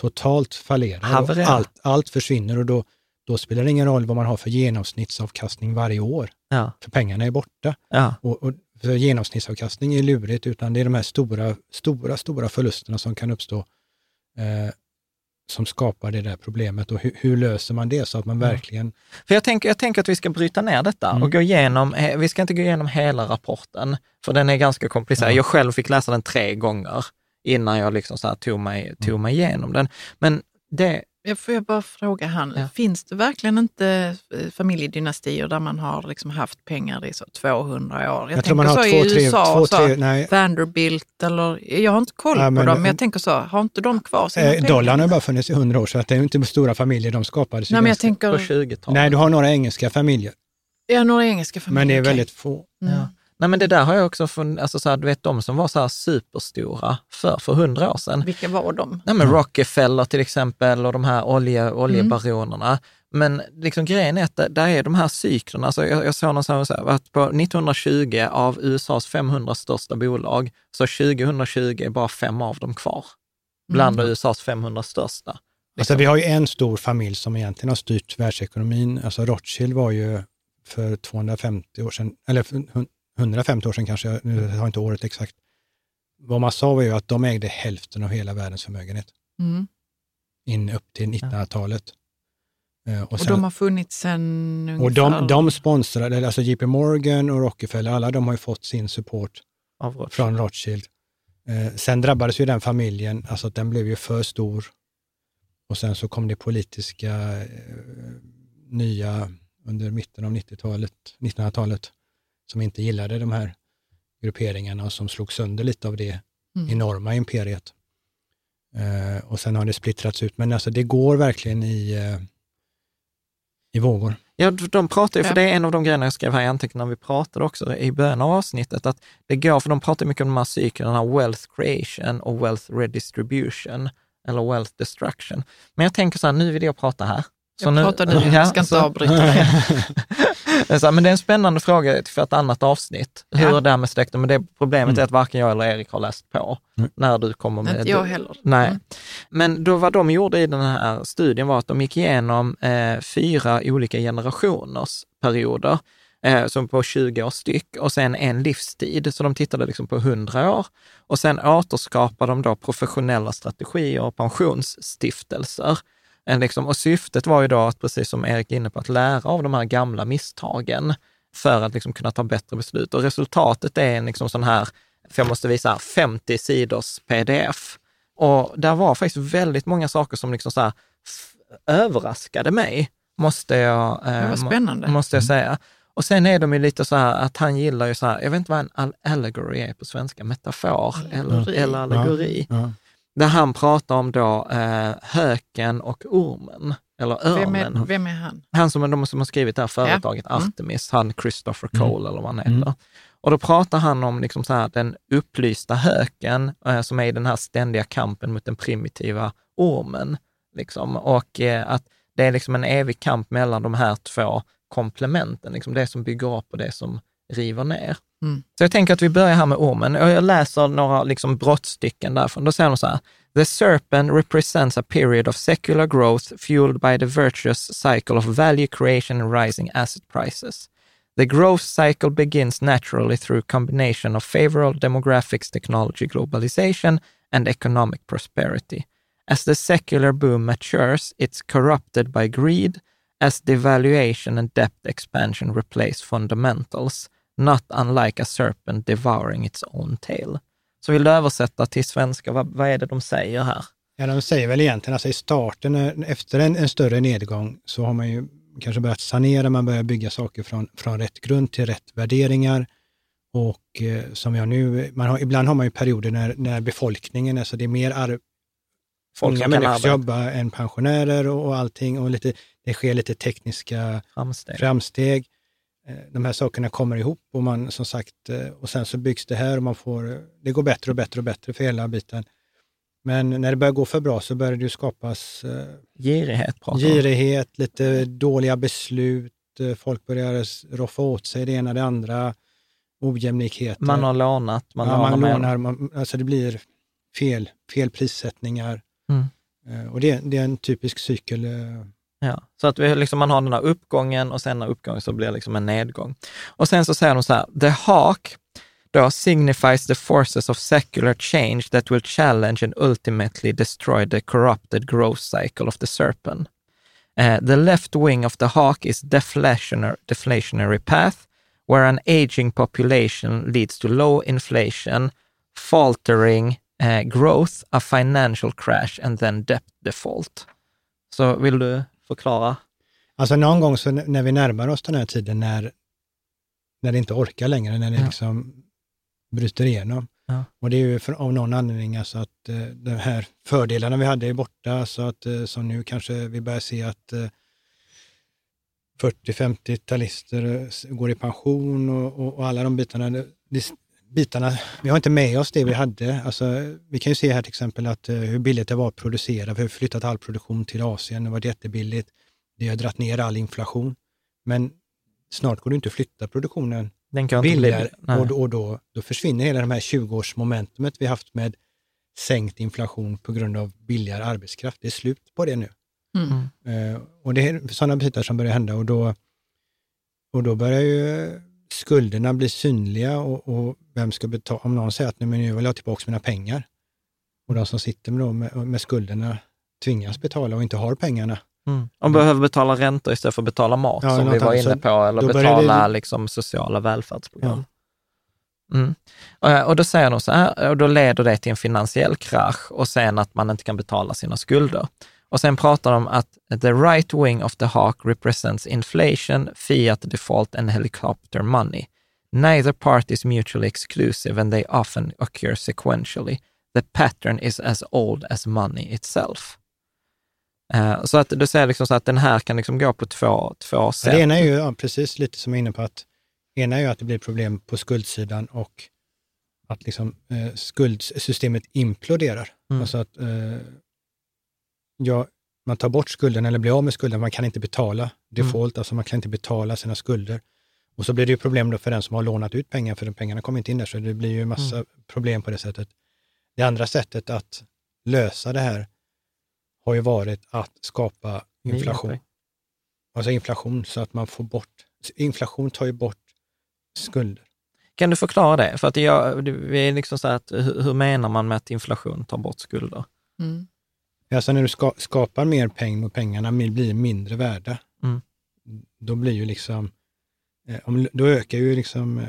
totalt fallerar. Allt, allt försvinner och då, då spelar det ingen roll vad man har för genomsnittsavkastning varje år, Ja, för pengarna är borta. ja. Och, och för genomsnittsavkastning är lurigt, utan det är de här stora, stora, stora förlusterna som kan uppstå eh, som skapar det där problemet. Och hur, hur löser man det så att man verkligen... För jag tänker, jag tänker att vi ska bryta ner detta Mm. och gå igenom, vi ska inte gå igenom hela rapporten, för den är ganska komplicerad. Ja. Jag själv fick läsa den tre gånger innan jag liksom så här tog, mig, tog Mm. mig igenom den. Men det, Jag får jag bara fråga han, Ja. finns det verkligen inte eh, familjedynastier där man har liksom haft pengar i så 200 år? Jag, tror man tänker har så två, i tre, USA, två, och så, tre, nej. Vanderbilt eller, jag har inte koll Ja, på men- dem, men jag tänker så, har inte de kvar sina Eh, pengar? dollarn har bara funnits i hundra år, så att det är inte stora familjer, de skapades Nej, men jag tänker, På 20-talet. Nej, du har några engelska familjer, ja, några engelska familjer. men det är väldigt få. Mm. Ja. Nej men det där har jag också funnit, alltså så här, du vet de som var så här superstora för, för hundra år sedan. Vilka var de? Nej men Rockefeller till exempel och de här olje, oljebaronerna. Men liksom grejen är att det- där är de här cyklerna, alltså jag, jag såg någonstans så här, att på 1920 av USAs 500 största bolag, så 2020 är bara fem av dem kvar. Bland USAs 500 största. Alltså, Liksom. vi har ju en stor familj som egentligen har styrt världsekonomin. Alltså Rothschild var ju för 250 år sedan, eller 150 år sedan kanske, nu har inte året exakt. Vad man sa var ju att de ägde hälften av hela världens förmögenhet Mm. in upp till 1900-talet. Eh, Och, Och, sen, de har funnits sedan ungefär... och de, de sponsrade, alltså JP Morgan och Rockefeller, alla de har ju fått sin support Rothschild. från Rothschild. Eh, sen drabbades ju den familjen, alltså att den blev ju för stor. Och sen så kom det politiska eh, nya under mitten av 90-talet, 1900-talet, som inte gillade de här grupperingarna och som slog sönder lite av det Mm. enorma imperiet. Eh, och sen har det splittrats ut, men alltså det går verkligen i, eh, i vågor. Ja, de pratar ju, för det är en av de grejerna jag skrev här i anteckningarna, vi pratade också i början av avsnittet, att det går, för de pratar mycket om de här cyklerna, wealth creation och wealth redistribution, eller wealth destruction. Men jag tänker så här, nu vill jag prata här. Jag pratar nu, jag ska inte avbryta dig. Så här, men det är en spännande fråga för ett annat avsnitt, hur Ja. det är med släkten. Men det problemet Mm. är att varken jag eller Erik har läst på Mm. när du kommer med... Inte jag heller. Nej. Mm. Men då vad de gjorde i den här studien var att de gick igenom eh, fyra olika generationers perioder, eh, som på 20 år styck, och sen en livstid. Så de tittade liksom på 100 år. Och sen återskapade de då professionella strategier och pensionsstiftelser. Liksom, och syftet var ju då att, precis som Erik är inne på, att lära av de här gamla misstagen för att liksom kunna ta bättre beslut. Och resultatet är en liksom sån här, för jag måste visa, 50 sidors pdf. Och där var faktiskt väldigt många saker som liksom så här överraskade mig, måste jag, eh, måste jag säga. Och sen är de ju lite så här att han gillar ju så här, jag vet inte vad en all- allegory är på svenska, metafor eller, Allegori. eller allegori. Ja. Där han pratar om då eh, höken och ormen, eller Vem är, örnen. vem är han? Han som, de som har skrivit det här företaget, Mm. Artemis, han Christopher Mm. Cole eller vad han heter. Mm. Och då pratar han om liksom så här, den upplysta höken eh, som är i den här ständiga kampen mot den primitiva ormen. Liksom. Och eh, att det är liksom en evig kamp mellan de här två komplementen, liksom det som bygger upp och det som river ner. Mm. Så jag tänker att vi börjar här med ormen. Och jag läser några liksom brottstycken därifrån. Då säger de så här. The serpent represents a period of secular growth fueled by the virtuous cycle of value creation and rising asset prices. The growth cycle begins naturally through combination of favorable demographics, technology, globalization, and economic prosperity. As the secular boom matures, it's corrupted by greed, as devaluation and debt expansion replace fundamentals, not unlike a serpent devouring its own tail. Så vill du översätta till svenska, vad, vad är det de säger här? Ja, de säger väl egentligen, alltså i starten, eh, efter en, en större nedgång, så har man ju kanske börjat sanera, man börjar bygga saker från, från rätt grund till rätt värderingar. Och eh, som har nu, man har, ibland har man ju perioder när, när befolkningen, alltså det är mer ar, Folk unga som människor som jobbar än pensionärer och, och allting. Och lite, det sker lite tekniska Framsteg. framsteg. Eh, De här sakerna kommer ihop och man som sagt, eh, och sen så byggs det här och man får, det går bättre och bättre och bättre för hela biten. Men när det börjar gå för bra så börjar det ju skapas eh, Girighet girighet, lite dåliga beslut, folk börjar roffa åt sig det ena det andra, ojämlikheter. Man har lånat, man ja, man lånar, man, alltså det blir fel, fel prissättningar. Mm. Och det, det är en typisk cykel. Ja, så att vi, liksom, man har den här uppgången och sen när uppgången så blir det liksom en nedgång. Och sen så säger de så här, the hawk då signifies the forces of secular change that will challenge and ultimately destroy the corrupted growth cycle of the serpent. Uh, the left wing of the hawk is deflationary, deflationary path, where an aging population leads to low inflation, faltering uh, growth, a financial crash and then debt default. Så vill du förklara? Alltså någon gång så när vi närmar oss den här tiden när, när det inte orkar längre, när det Ja. liksom bryter igenom. Ja. Och det är ju för, av någon anledning alltså att eh, de här fördelarna vi hade är borta, så att eh, som nu kanske vi börjar se att eh, 40-50-talister eh, går i pension och, och, och alla de bitarna. Det, bitarna, vi har inte med oss det vi hade. Alltså, vi kan ju se här till exempel att eh, hur billigt det var att producera. Vi har flyttat all produktion till Asien, det var jättebilligt. Det har dragit ner all inflation. Men snart går det inte att flytta produktionen Den kan billigare och, då, och då, då försvinner hela de här 20-årsmomentumet vi haft med sänkt inflation på grund av billigare arbetskraft. Det är slut på det nu. Mm. Eh, och det är sådana bitar som börjar hända och då, och då börjar ju skulderna bli synliga och, och vem ska betala? Om någon säger att Nej, men nu vill jag tillbaka mina pengar och de som sitter med, med, med skulderna tvingas betala och inte har pengarna. Mm. Och behöver betala räntor istället för att betala mat, Ja, som vi var inne på, eller betala det- liksom, sociala välfärdsprogram. Mm. Och, och då säger de så här, och då leder det till en finansiell krasch och sen att man inte kan betala sina skulder. Och sen pratar de att the right wing of the hawk represents inflation, fiat default and helicopter money. Neither party is mutually exclusive and they often occur sequentially. The pattern is as old as money itself. Eh, Så att du säger liksom så att den här kan liksom gå på två, två Ja, sätt. det ena är ju ja, precis lite som jag är inne på att ena är ju att det blir problem på skuldsidan och att liksom, eh, skuldsystemet imploderar. Mm. Alltså att eh, ja, man tar bort skulden eller blir av med skulden, man kan inte betala default, alltså man kan inte betala sina skulder. Och så blir det ju problem då för den som har lånat ut pengar, för de pengarna kommer inte in där, så det blir ju en massa problem på det sättet. Det andra sättet att lösa det här har ju varit att skapa inflation. Alltså inflation, så att man får bort, inflation tar ju bort skulder. Kan du förklara det? För att jag, vi är liksom så att, hur, menar man med att inflation tar bort skulder? Mm. Alltså när du ska, skapar mer pengar och pengarna blir mindre värda, Mm. då blir ju liksom, om, då ökar ju liksom eh,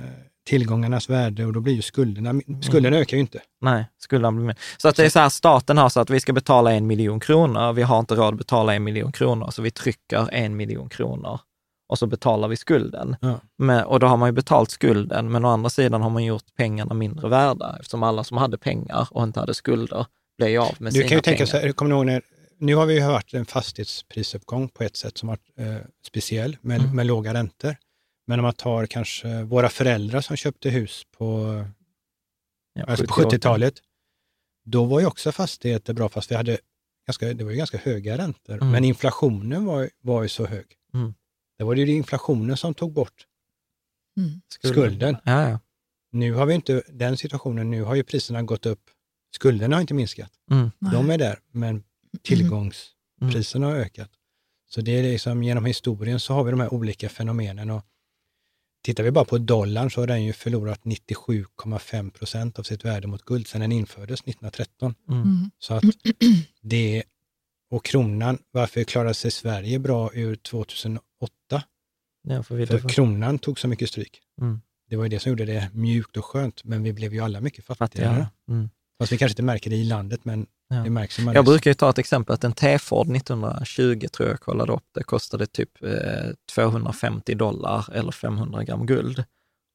tillgångarnas värde och då blir ju skulderna, Mm. skulderna ökar ju inte. Nej, skulderna blir mer. Så att det är så här, staten har så att vi ska betala en miljon kronor, vi har inte råd att betala en miljon kronor, så vi trycker en miljon kronor och så betalar vi skulden. Ja. Men, och då har man ju betalt skulden, men å andra sidan har man gjort pengarna mindre värda, eftersom alla som hade pengar och inte hade skulder blev av med Du sina kan ju tänka pengar. så här, kommer ni ihåg när, nu har vi ju haft en fastighetsprisöppgång på ett sätt som varit eh, speciell med, Mm. med låga räntor. Men om man tar kanske våra föräldrar som köpte hus på, Ja, alltså på 70-talet. 70-talet, då var ju också fastigheter bra, fast vi hade ganska, det var ju ganska höga räntor. Mm. Men inflationen var, var ju så hög. Mm. Det var ju inflationen som tog bort Mm. skulden. Ja, ja. Nu har vi inte den situationen, nu har ju priserna gått upp. Skulderna har inte minskat. Mm. De är där, men tillgångspriserna har ökat. Så det är liksom, genom historien så har vi de här olika fenomenen. Och tittar vi bara på dollarn så har den ju förlorat 97,5 procent av sitt värde mot guld sedan den infördes 1913. Mm. Så att det, och kronan, varför klarade sig Sverige bra ur 2008? Ja, för vi För kronan tog så mycket stryk. Mm. Det var ju det som gjorde det mjukt och skönt, men vi blev ju alla mycket fattigare. fattiga. Mm. Fast vi kanske inte märker det i landet, men Ja. det märks. man Jag brukar ju ta ett exempel, att en T-Ford 1920, tror jag kollade upp, det kostade typ eh, 250 dollar eller 500 gram guld.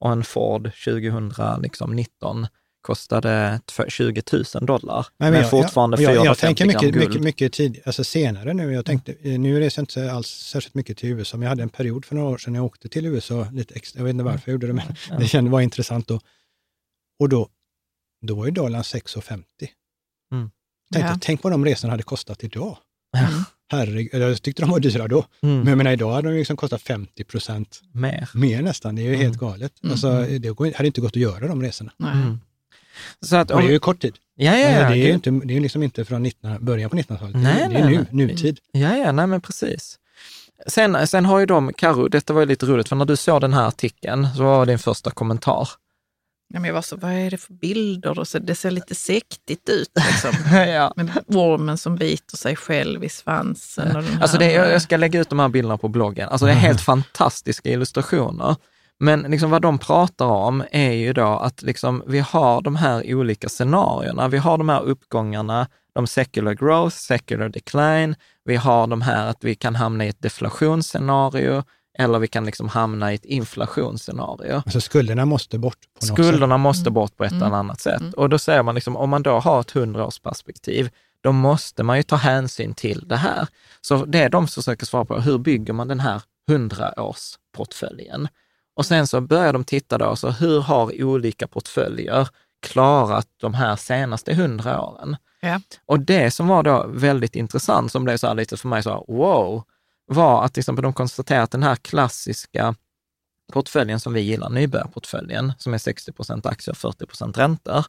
Och en Ford 2019 kostade tv- 20 000 dollar, Nej, men, jag- fortfarande jag, jag, 450 jag tänker gram mycket, guld. mycket, mycket tid, alltså senare nu. Jag tänkte, eh, nu reser jag inte alls särskilt mycket till USA, men jag hade en period för några år sedan jag åkte till USA lite extra. Jag vet inte varför jag gjorde det, men Ja. det kändes var intressant då. Och då, då var ju dollarn 6,50. Mm. Tänkte, Ja. Tänk vad de resorna hade kostat idag. Ja. Herregud, jag tyckte de var dyra då. Mm. Men jag menar, idag hade de liksom kostat 50 procent Mer. mer nästan. Det är ju helt galet. Mm. Alltså, det hade inte gått att göra de resorna. Mm. Så att Och om, det är ju kort tid. ja, ja, ja, det är ju inte, det är liksom inte från 19, början på 1900-talet. Nej, det är, det är nej, nu, nej. nutid. Ja, ja, nej men precis. Sen, sen har ju de, Karo, detta var ju lite roligt, för när du såg den här artikeln så var din första kommentar. Ja, men jag var så, vad är det för bilder? Och så, det ser lite sektigt ut. Liksom. ja. Med ormen som biter sig själv i svansen. Och Alltså det, här, jag, ska lägga ut de här bilderna på bloggen. Alltså det är helt fantastiska illustrationer. Men liksom vad de pratar om är ju då att liksom vi har de här olika scenarierna. Vi har de här uppgångarna, de secular growth, secular decline. Vi vi har de här att vi kan hamna i ett deflationsscenario eller vi kan liksom hamna i ett inflationsscenario. Alltså skulderna måste bort på något Skulderna sätt. måste bort på ett eller annat sätt. Och då säger man liksom, om man då har ett hundraårsperspektiv, då måste man ju ta hänsyn till det här. Så det är de som försöker svara på, hur bygger man den här hundraårsportföljen? Och sen så börjar de titta då, så hur har olika portföljer klarat de här senaste hundra åren? Ja. Och det som var då väldigt intressant, som blev så här lite för mig så här, wow, var att till exempel de konstaterade att den här klassiska portföljen som vi gillar, nybörjarportföljen, som är 60 procent aktier och 40 procent räntor,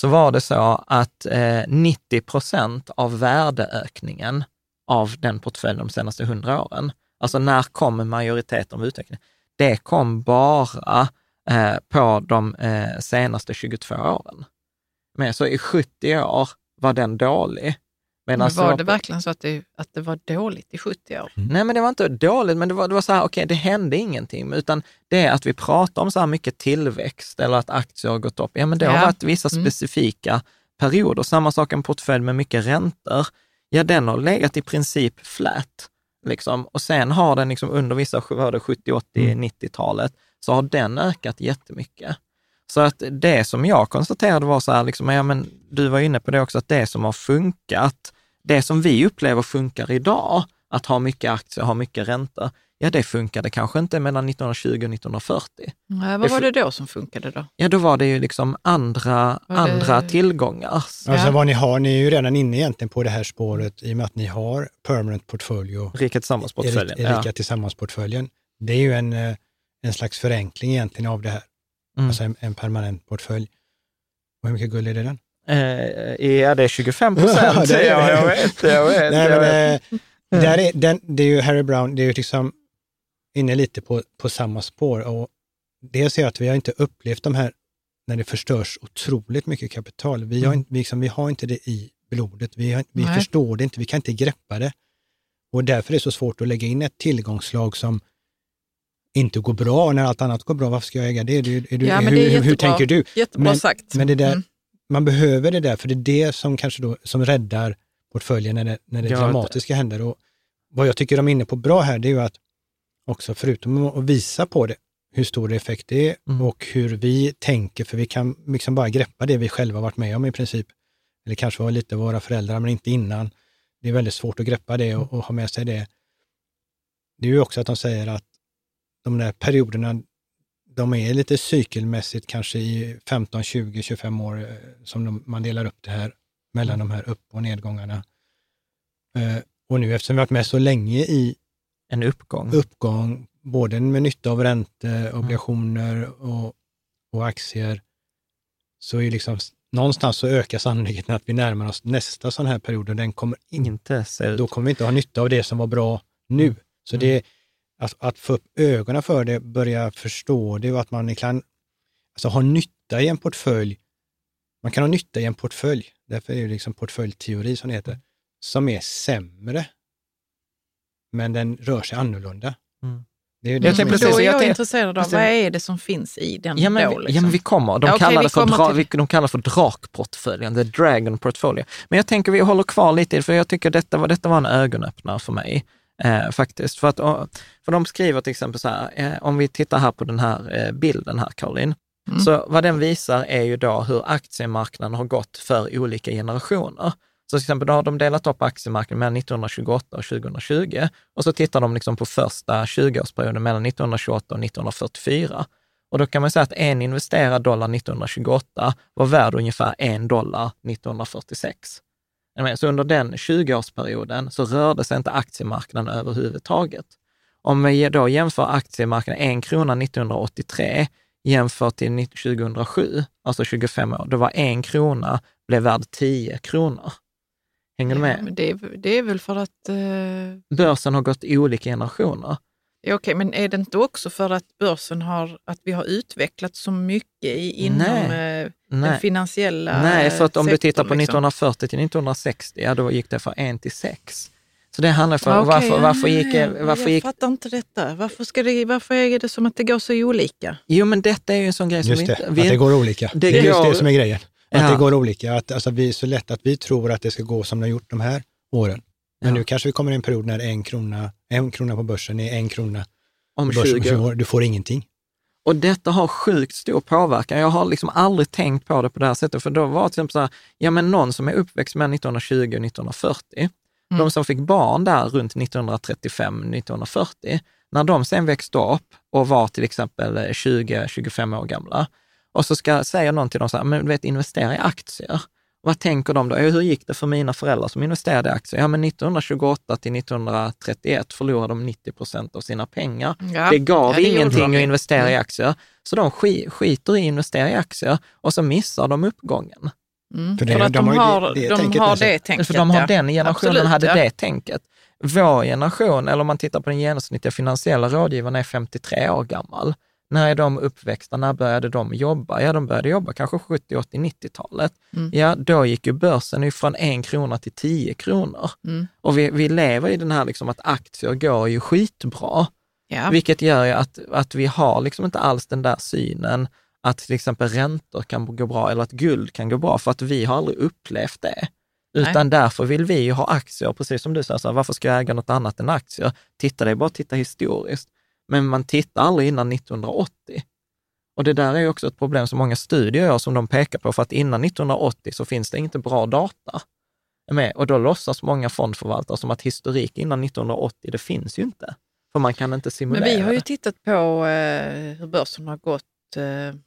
så var det så att eh, 90 procent av värdeökningen av den portföljen de senaste 100 åren, alltså när kom majoriteten av utvecklingen? Det kom bara eh, på de eh, senaste 22 åren. Men så i 70 år var den dålig. Men Medan var det verkligen så att det, att det var dåligt i 70 år? Nej, men det var inte dåligt, men det var, det var så här, okej, det hände ingenting, utan det är att vi pratar om så här mycket tillväxt eller att aktier har gått upp. Ja, men det har Ja. varit vissa Mm. specifika perioder. Samma sak en portfölj med mycket räntor. Ja, den har legat i princip flat, liksom. Och sen har den liksom under vissa var det 70, 80, 90-talet, så har den ökat jättemycket. Så att det som jag konstaterade var så här, liksom, ja, men du var inne på det också, att det som har funkat, det som vi upplever funkar idag, att ha mycket aktier, ha mycket räntor, ja det funkade kanske inte mellan 1920 och 1940. Nej, vad Det var det då som funkade då? Ja, då var det ju liksom andra, det- andra tillgångar. Alltså Ja. vad ni har, ni är ju redan inne egentligen på det här spåret i och med att ni har permanent portfolio, Rika tillsammans-portföljen. Erika Ja. tillsammans-portföljen. Det är ju en, eh, en slags förenkling egentligen av det här, Mm. alltså en, en permanent portfölj. Och hur mycket guld är det den? Eh, ja, det är 25 Ja, procent. är ja, jag vet, jag vet. Nej, jag men, vet. där är, den, det är ju Harry Brown, det är ju liksom inne lite på, på samma spår. Och dels är att vi har inte upplevt de här, när det förstörs otroligt mycket kapital. Vi har, Mm. inte, vi liksom, vi har inte det i blodet, vi, har, vi Nej. förstår det inte, vi kan inte greppa det. Och därför är det så svårt att lägga in ett tillgångslag som inte går bra när allt annat går bra. Varför ska jag äga det? Är du, är du, Ja, men hur, det är hur, hur tänker du? Jättebra Men- sagt. Men det där, Mm. Man behöver det där, för det är det som kanske då, som räddar portföljen när det, när det Ja, dramatiska händer. Och vad jag tycker de är inne på bra här, det är ju att också förutom att visa på det, hur stor effekt det är Mm. och hur vi tänker, för vi kan liksom bara greppa det vi själva varit med om i princip. Eller kanske var lite våra föräldrar, men inte innan. Det är väldigt svårt att greppa det och, och ha med sig det. Det är ju också att de säger att de där perioderna, de är lite cykelmässigt kanske i 15, 20, 25 år eh, som de, man delar upp det här mellan de här upp och nedgångarna. Eh, och nu eftersom vi varit med så länge i En uppgång. uppgång, både med nytta av räntor, obligationer och, och aktier, så är liksom någonstans så ökar sannolikheten att vi närmar oss nästa sån här period och den kommer in, Inte se ut. då kommer vi inte ha nytta av det som var bra nu. Så det är att, få upp ögonen för det, börja förstå det och att man kan alltså, ha nytta i en portfölj. Man kan ha nytta i en portfölj, därför är det liksom portföljteori som det heter, som är sämre. Men den rör sig annorlunda. Mm. Det är ju Jag det som precis- Då är jag jag intresserad av, vad är det som finns i den Ja men, då? vi, Liksom? ja, men vi kommer. De, Ja, kallar vi det för dra, till- vi, de kallar för drakportföljen, the dragon portfolio. Men jag tänker vi håller kvar lite i det, för jag tycker detta var, detta var en ögonöppnare för mig. Eh, faktiskt. För, att, för de skriver till exempel så här, eh, om vi tittar här på den här eh, bilden här, Caroline. Mm. Så vad den visar är ju då hur aktiemarknaden har gått för olika generationer. Så till exempel då har de delat upp aktiemarknaden mellan 1928 och 2020 och så tittar de liksom på första 20-årsperioden mellan 1928 och 1944. Och då kan man säga att en investerad dollar 1928 var värd ungefär en dollar 1946. Så under den 20-årsperioden så rörde sig inte aktiemarknaden överhuvudtaget. Om vi då jämför aktiemarknaden en krona 1983 jämfört till 2007, alltså 25 år, då var en krona blev värd 10 kronor. Hänger du Ja, med? men det, är, det är väl för att... Eh, Börsen har gått i olika generationer. Ja, okej, men är det inte också för att börsen har, att vi har utvecklat så mycket i, inom Nej. eh, den Nej. finansiella Nej, för att om du sektorn, tittar på liksom. 1940 till 1960, ja då gick det från 1 till 6. Så det handlar för Ah, okej, varför, varför ja, gick, varför jag gick fattar inte detta. Varför, ska det, varför är det som att det går så olika? Jo, men detta är ju en sån grej som Just vi det, inte... att Vi, det går olika. det Det, är just går- det som är grejen. Att Ja. det går olika. Att, alltså, vi är så lätt att vi tror att det ska gå som det har gjort de här åren. Men Ja. nu kanske vi kommer i en period när en krona, en krona på börsen är en krona Om på börsen 20 år. Du får ingenting. Och detta har sjukt stor påverkan. Jag har liksom aldrig tänkt på det på det här sättet, för då var det till exempel så här, ja men någon som är uppväxt med 1920 och 1940, de som fick barn där runt 1935-1940, när de sen växte upp och var till exempel 20-25 år gamla, och så ska, säger någon till dem så här, men du vet, investera i aktier. Vad tänker de då? Hur gick det för mina föräldrar som investerade i aktier? Ja, men 1928 till 1931 förlorade de 90 procent av sina pengar. Ja. Det gav Ja, det ingenting att investera i aktier. Så de sk- skiter i att investera i aktier och så missar de uppgången. Mm. För För, det- att de de, har det- det de tänket har sig. det tänket. För de har ja. den generationen Absolut, hade ja. det tänket. Vår generation, eller om man tittar på den genomsnittliga finansiella rådgivaren, är 53 år gammal. När är de uppväxta? När började de jobba? Ja, de började jobba kanske 70, 80, 90-talet. Mm. Ja, då gick ju börsen från en krona till 10 kronor. Mm. Och vi, vi lever i den här liksom att aktier går ju skitbra. Ja. Vilket gör ju att, att vi har liksom inte alls den där synen att till exempel räntor kan gå bra eller att guld kan gå bra, för att vi har aldrig upplevt det. Utan därför vill vi ju ha aktier, precis som du säger, så här, varför ska jag äga något annat än aktier? Titta, det är bara att titta historiskt. Men man tittar aldrig innan 1980. Och det där är ju också ett problem som många studier gör, som de pekar på, för att innan 1980 så finns det inte bra data. Är Med. Och då låtsas många fondförvaltare som att historik innan 1980, det finns ju inte. För man kan inte Men simulera vi har ju tittat på eh, hur börsen har gått. Eh,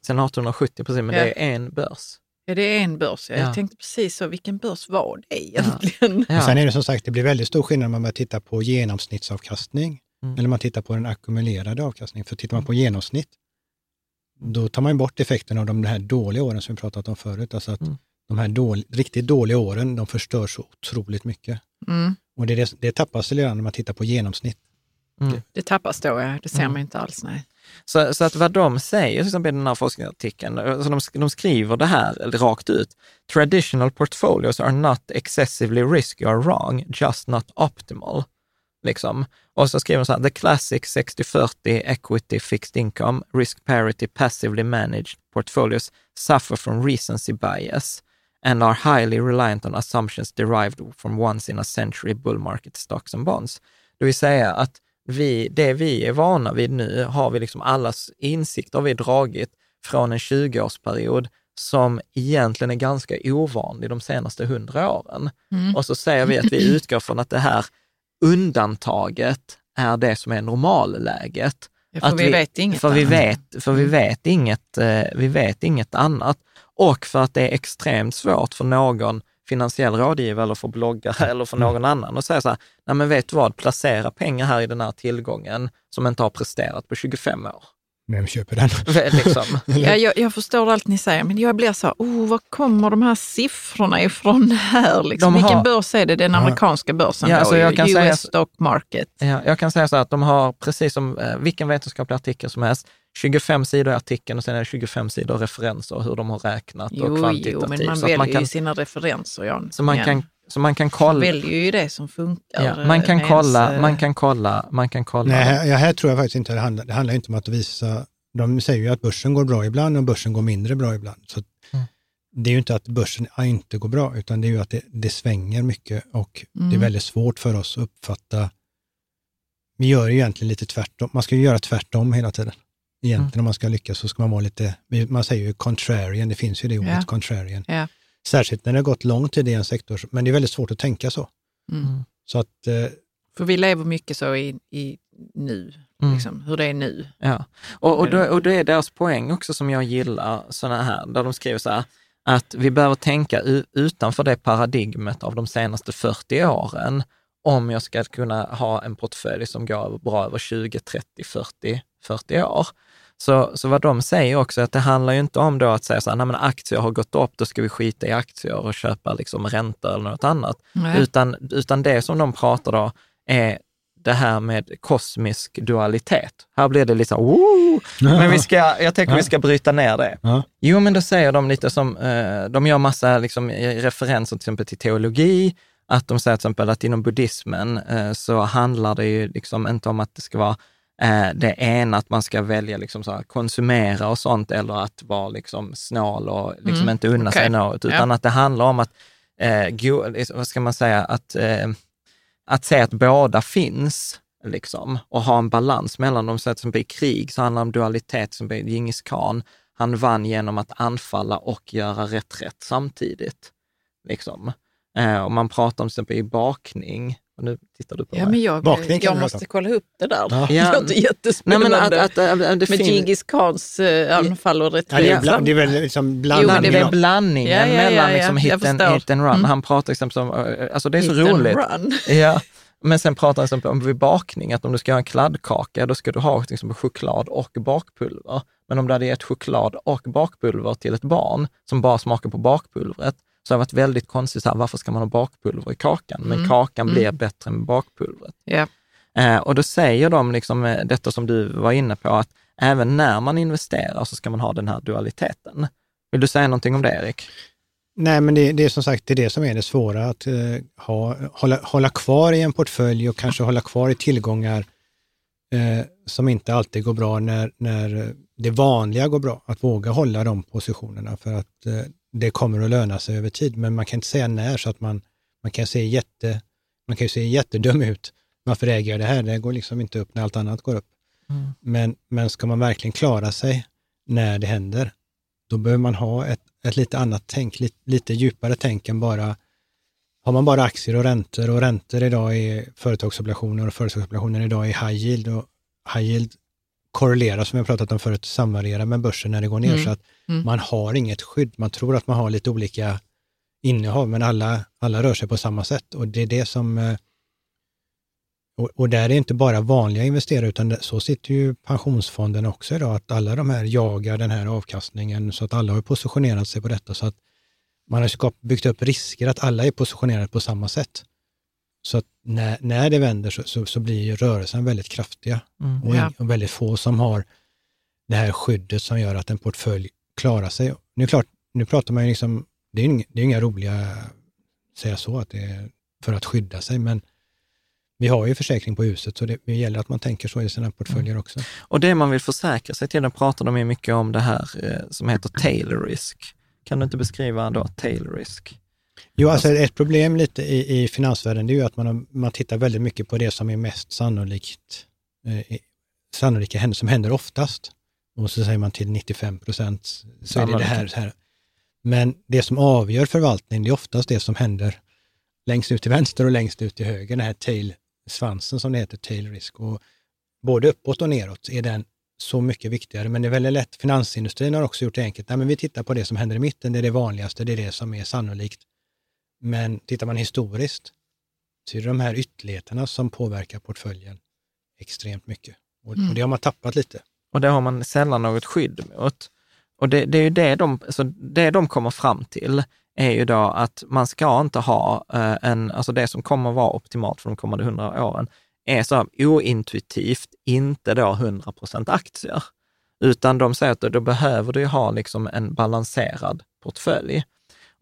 Sen 1870, precis, men Ja. det är en börs. är det en börs? Jag Ja. tänkte precis så, vilken börs var det egentligen? Ja. Och sen är det som sagt, det blir väldigt stor skillnad när man börjar titta på genomsnittsavkastning Mm. eller man tittar på den ackumulerade avkastningen. För tittar man på genomsnitt, då tar man bort effekten av de här dåliga åren som vi pratat om förut. Alltså att Mm. de här dål, riktigt dåliga åren, de förstör så otroligt mycket. Mm. Och det, är det, det tappas lite grann när man tittar på genomsnitt. Det tappas då, ja. Det ser Mm. man inte alls. Nej. Så, så att vad de säger, till exempel i den här forskningsartikeln, så de, de skriver det här rakt ut. Traditional portfolios are not excessively risky or wrong, just not optimal. Liksom. Och så skriver de så här, the classic 60-40 equity fixed income, risk parity passively managed portfolios suffer from recency bias and are highly reliant on assumptions derived from once in a century bull market stocks and bonds. Det vill säga att vi, det vi är vana vid nu har vi liksom allas insikter vi dragit från en 20-årsperiod som egentligen är ganska ovanlig de senaste hundra åren. Mm. Och så säger vi att vi utgår från att det här undantaget är det som är normalläget. Ja, för Att vi, vet inget för vi annat. vet, för vi vet, inget, eh, vi vet inget annat. Och för att det är extremt svårt för någon finansiell rådgivare eller för bloggare eller för någon annan att säga så här, nej men vet du vad, placera pengar här i den här tillgången som inte har presterat på 25 år. Vem köper den? liksom. Ja, jag, jag förstår allt ni säger, men jag blir så här, oh, var kommer de här siffrorna ifrån här? Liksom? Har- Vilken börs är det? Den amerikanska börsen Ja, då, alltså jag kan US säga- Stock Market. Ja, jag kan säga så här att de har, precis som eh, vilken vetenskaplig artikel som helst, 25 sidor i artikeln och sen är det 25 sidor referenser hur de har räknat och Jo, kvantitativt. jo, men man så, väljer man kan, ju sina referenser, Jan. så, man Igen. kan, så man kan Man kolla. väljer ju det som funkar. Ja, man kan kolla, ens, eh, man kan kolla, man kan kolla. Nej, här, här tror jag faktiskt inte det handlar, det handlar inte om att visa, de säger ju att börsen går bra ibland och börsen går mindre bra ibland. Så Mm. Det är ju inte att börsen inte går bra, utan det är ju att det, det svänger mycket och det är Mm. väldigt svårt för oss att uppfatta. Vi gör ju egentligen lite tvärtom, man ska ju göra tvärtom hela tiden. Egentligen Mm. om man ska lyckas så ska man vara lite, man säger ju contrarian, det finns ju det ordet, Ja. contrarian. Ja. Särskilt när det har gått lång tid i en sektor, men det är väldigt svårt att tänka så. Mm. Så att eh, För vi lever mycket så i, i nu, Mm. liksom, hur det är nu. Ja, och, och, då, och det är deras poäng också som jag gillar, såna här, där de skriver så här, att vi behöver tänka utanför det paradigmet av de senaste 40 åren, om jag ska kunna ha en portfölj som går bra över 20, 30, 40, 40 år. Så, så vad de säger också är att det handlar ju inte om då att säga så här, nej men aktier har gått upp, då ska vi skita i aktier och köpa liksom räntor eller något annat. Nej. Utan, utan det som de pratar då är det här med kosmisk dualitet. Här blir det lite Woo! men vi ska, jag tänker vi ska bryta ner det. Ja. Jo, men då säger de lite som, eh, de gör massa liksom, referenser till exempel till teologi, att de säger till exempel att inom buddhismen eh, så handlar det ju liksom inte om att det ska vara det ena, att man ska välja liksom så konsumera och sånt, eller att vara liksom snål och liksom Mm, inte unna sig okej. något, utan att det handlar om att, eh, go, vad ska man säga, att eh, att se att båda finns liksom, och ha en balans mellan dem. Så att som i krig så handlar det om dualitet, som i Djingis khan, han vann genom att anfalla och göra reträtt samtidigt. Liksom. Eh, och man pratar om till exempel i bakning, och nu tittar du på Ja, mig. men jag, Bakning jag måste prata kolla upp det där. Ja. Det låter Nej, jättespännande. men att, att, att, att det Med. Djingis khans eh, anfall och Ja, det, är bland, det är väl liksom Jo, men blandning. det är av- blandningen Ja, ja, ja, mellan ja, liksom hit, and, hit and run. Mm. Han pratar exempel som, eh, alltså det är så Hit and roligt. run. Ja, men sen pratar han om vid bakning, att om du ska göra en kladdkaka, då ska du ha till exempel choklad och bakpulver. Men om du hade gett choklad och bakpulver till ett barn som bara smakar på bakpulvret, så har det varit väldigt konstigt, så här, varför ska man ha bakpulver i kakan? Men Mm. kakan Mm. blir bättre med bakpulvret. Ja. Eh, och då säger de, liksom, eh, detta som du var inne på, att även när man investerar så ska man ha den här dualiteten. Vill du säga någonting om det, Erik? Nej, men det, det är som sagt det, är det som är det svåra, att eh, ha, hålla, hålla kvar i en portfölj och kanske hålla kvar i tillgångar eh, som inte alltid går bra när, när det vanliga går bra. Att våga hålla de positionerna för att eh, det kommer att löna sig över tid. Men man kan inte säga när så att man, man kan se jätte, man kan ju se jättedum ut. Varför äger jag det här? Det går liksom inte upp när allt annat går upp. Men, men ska man verkligen klara sig när det händer, då behöver man ha ett, ett lite annat tänk, lite, lite djupare tänk än bara, har man bara aktier och räntor och räntor idag är företagsobligationer och företagsobligationer idag är high yield och high yield korrelerar, som jag pratat om förut, samvarierar med börsen när det går ner, Mm. så att Mm. man har inget skydd. Man tror att man har lite olika innehav, men alla, alla rör sig på samma sätt och det är det som eh, och, och där är det inte bara vanliga investerare, utan så sitter ju pensionsfonden också idag, att alla de här jagar den här avkastningen, så att alla har positionerat sig på detta, så att man har byggt upp risker att alla är positionerade på samma sätt. Så att när, när det vänder så, så, så blir ju rörelsen väldigt kraftiga Mm. och, Ja. och väldigt få som har det här skyddet som gör att en portfölj klarar sig. Nu klart, nu pratar man ju liksom, det är inga, det är inga roliga, säga så, att det är för att skydda sig, men vi har ju försäkring på huset, så det, det gäller att man tänker så i sina portföljer också. Och det man vill försäkra sig till, då pratar de ju mycket om det här eh, som heter tail risk. Kan du inte beskriva då tail risk? Jo, alltså ett problem lite i, i finansvärlden, det är ju att man, man tittar väldigt mycket på det som är mest sannolikt, eh, sannolika händer, som händer oftast. Och så säger man till 95 procent, så är det det här, så här. Men det som avgör förvaltning, det är oftast det som händer längst ut till vänster och längst ut till höger, den här tail, svansen som det heter, tail risk. Och både uppåt och neråt är den så mycket viktigare, men det är väldigt lätt. Finansindustrin har också gjort det enkelt. Nej, men vi tittar på det som händer i mitten, det är det vanligaste, det är det som är sannolikt. Men tittar man historiskt så är det de här ytterligheterna som påverkar portföljen extremt mycket. Och, och det har man tappat lite. Och det har man sällan något skydd mot. Och det, det är ju det de, alltså det de kommer fram till, är ju då att man ska inte ha eh, en, alltså det som kommer vara optimalt för de kommande hundra åren, är så här ointuitivt inte då 100 procent aktier. Utan de säger att då, då behöver du ju ha liksom en balanserad portfölj.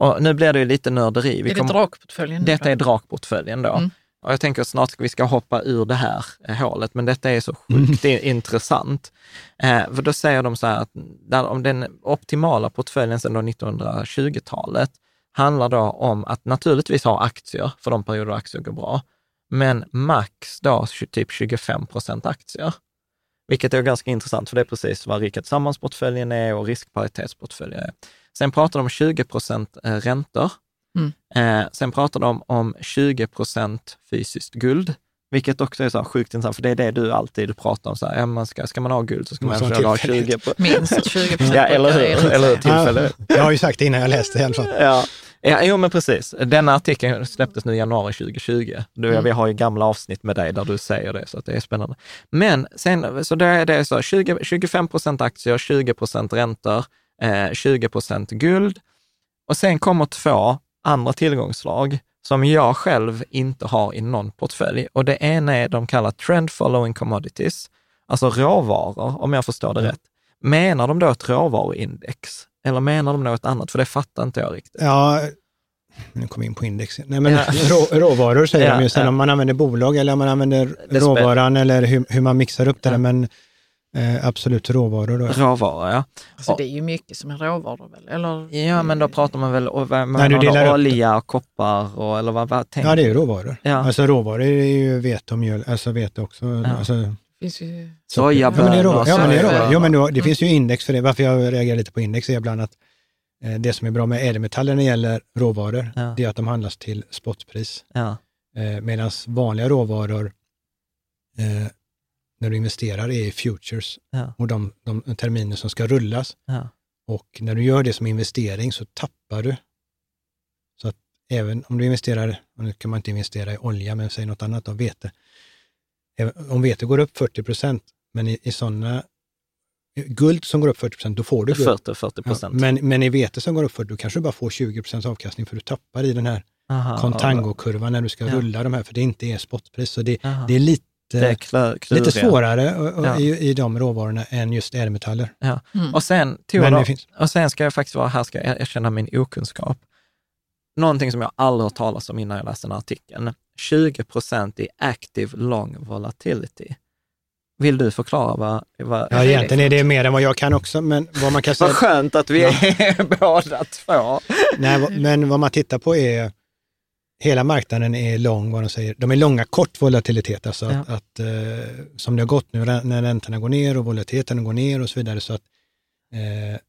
Och nu blir det ju lite nörderi. Vi Är det kommer- drakportföljen? detta då? är drakportföljen då. Mm. Och jag tänker att snart ska vi ska hoppa ur det här eh, hålet, men detta är så sjukt i- intressant. Eh, för då säger de så här att där, om den optimala portföljen sedan då 1920-talet handlar då om att naturligtvis ha aktier för de perioder aktier går bra, men max då typ 25 procent aktier. Vilket är ganska intressant, för det är precis vad Rika Tillsammans-portföljen är och riskparitetsportföljen är. Sen pratar de om 20 procent eh, räntor. Mm. Eh, sen pratar de om 20 procent fysiskt guld, vilket också är så sjukt intressant, för det är det du alltid pratar om. Så här, ja, man ska, ska man ha guld så ska man ha försöka ha tillfälligt. 20 på, Minst 20 procent. Ja, eller hur? Eller hur? Tillfälle. Ja, jag har ju sagt det innan jag läste i alla fall. Ja. Ja, jo men precis. Denna artikeln släpptes nu i januari 2020. Du, Mm. Vi har ju gamla avsnitt med dig där du säger det, så att det är spännande. Men sen, så det är det så, 20, 25 procent aktier, 20 procent räntor, eh, 20 procent guld. Och sen kommer två andra tillgångsslag som jag själv inte har i någon portfölj. Och det ena är de kallar trend following commodities, alltså råvaror, om jag förstår det rätt. Menar de då ett råvaruindex? Eller menar de något annat? För det fattar inte jag riktigt. Ja, nu kom jag in på index. Nej, men Ja. rå, råvaror säger Ja, de ju. Sen ja. om man använder bolag eller om man använder råvaran eller hur, hur man mixar upp det. Ja. Men Eh, absolut råvaror då. Råvaror, ja. Alltså Och- det är ju mycket som är råvaror väl? Eller? Ja, men då pratar man väl om olja och koppar och eller vad, vad tänker Ja, det är ju råvaror. Ja. Alltså råvaror är ju vete och mjöl, alltså vete också. Alltså, Det finns ju... Soja, ja, men det är råvaror. Ja, men det är råvaror. Ja, men det Mm. finns ju index för det. Varför jag reagerar lite på index är ibland att eh, det som är bra med ädelmetaller när det gäller råvaror, Ja. det är att de handlas till spotpris. Ja, Eh, Medan vanliga råvaror, eh, när du investerar, är i futures ja, och de, de terminer som ska rullas. ja. Och när du gör det som investering så tappar du. Så att även om du investerar, nu kan man inte investera i olja, men säg något annat av vete. Om vete går upp 40 procent, men i, i sådana guld som går upp 40 procent, då får du guld. 40, 40 Ja, men, men i vete som går upp 40, då kanske du bara får 20 procents avkastning, för du tappar i den här Aha, contango-kurvan när du ska rulla de här, för det inte är spotpris. Så det, det är lite, klö, lite svårare och- och Ja. i, i de råvarorna än just ädelmetaller. Ja. Mm. Och sen, Men då, och sen ska jag faktiskt vara, här ska jag erkänna min okunskap. Någonting som jag aldrig hört talas om innan jag läste den här artikeln. 20 procent i active long volatility. Vill du förklara vad... vad Ja, egentligen är det mer än vad jag kan också, men vad man kan säga... Vad skönt att vi är båda två. Nej, men vad man tittar på är, hela marknaden är lång, vad de säger. De är långa kort volatilitet, alltså att, Ja. att eh, som det har gått nu när räntorna går ner och volatiliteten går ner och så vidare, så att eh,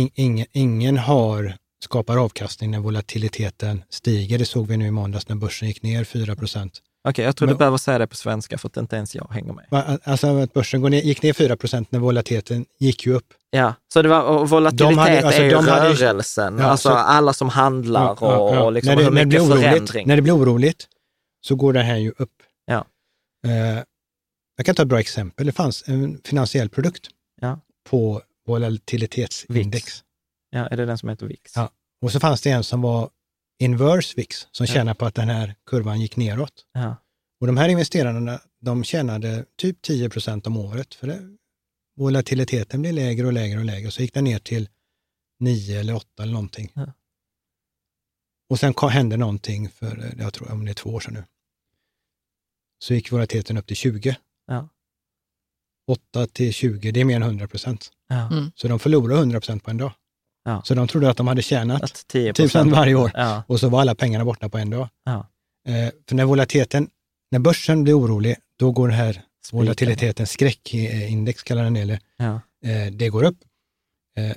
in, ingen, ingen har skapar avkastning när volatiliteten stiger. Det såg vi nu i måndags när börsen gick ner 4 procent. Okej, jag tror Men- du behöver säga det på svenska för att inte ens jag hänger med. Alltså att börsen går ner, gick ner 4 procent när volatiliteten gick ju upp. Ja, så det var, och volatilitet De hade- alltså, är ju de hade- rörelsen, Ja, alltså så- alla som handlar Ja, ja, och, liksom när, det, hur när, det mycket oroligt, förändring. när det blir oroligt så går det här ju upp. Ja. Eh, jag kan ta ett bra exempel. Det fanns en finansiell produkt Ja. på volatilitetsindex. VIX. Ja, är det den som heter VIX? Ja. Och så fanns det en som var inverse VIX, som Ja. tjänar på att den här kurvan gick neråt. Ja. Och de här investerarna, de tjänade typ 10 procent om året, för det, volatiliteten blev lägre och lägre och lägre, så gick den ner till 9 eller 8 eller någonting. Ja. Och sen hände någonting för, jag tror om det är två år sedan nu. Så gick volatiliteten upp till 20. Ja. 8 till 20, det är mer än 100 procent. Ja. Mm. Så de förlorade 100 procent på en dag. Ja. Så de trodde att de hade tjänat Att 10 10 procent varje år. Ja. Och så var alla pengarna borta på en dag. Ja. Eh, för när volatiliteten, när börsen blir orolig, då går den här volatiliteten, skräckindex kallar den det, eller, Ja. eh, det går upp. Eh,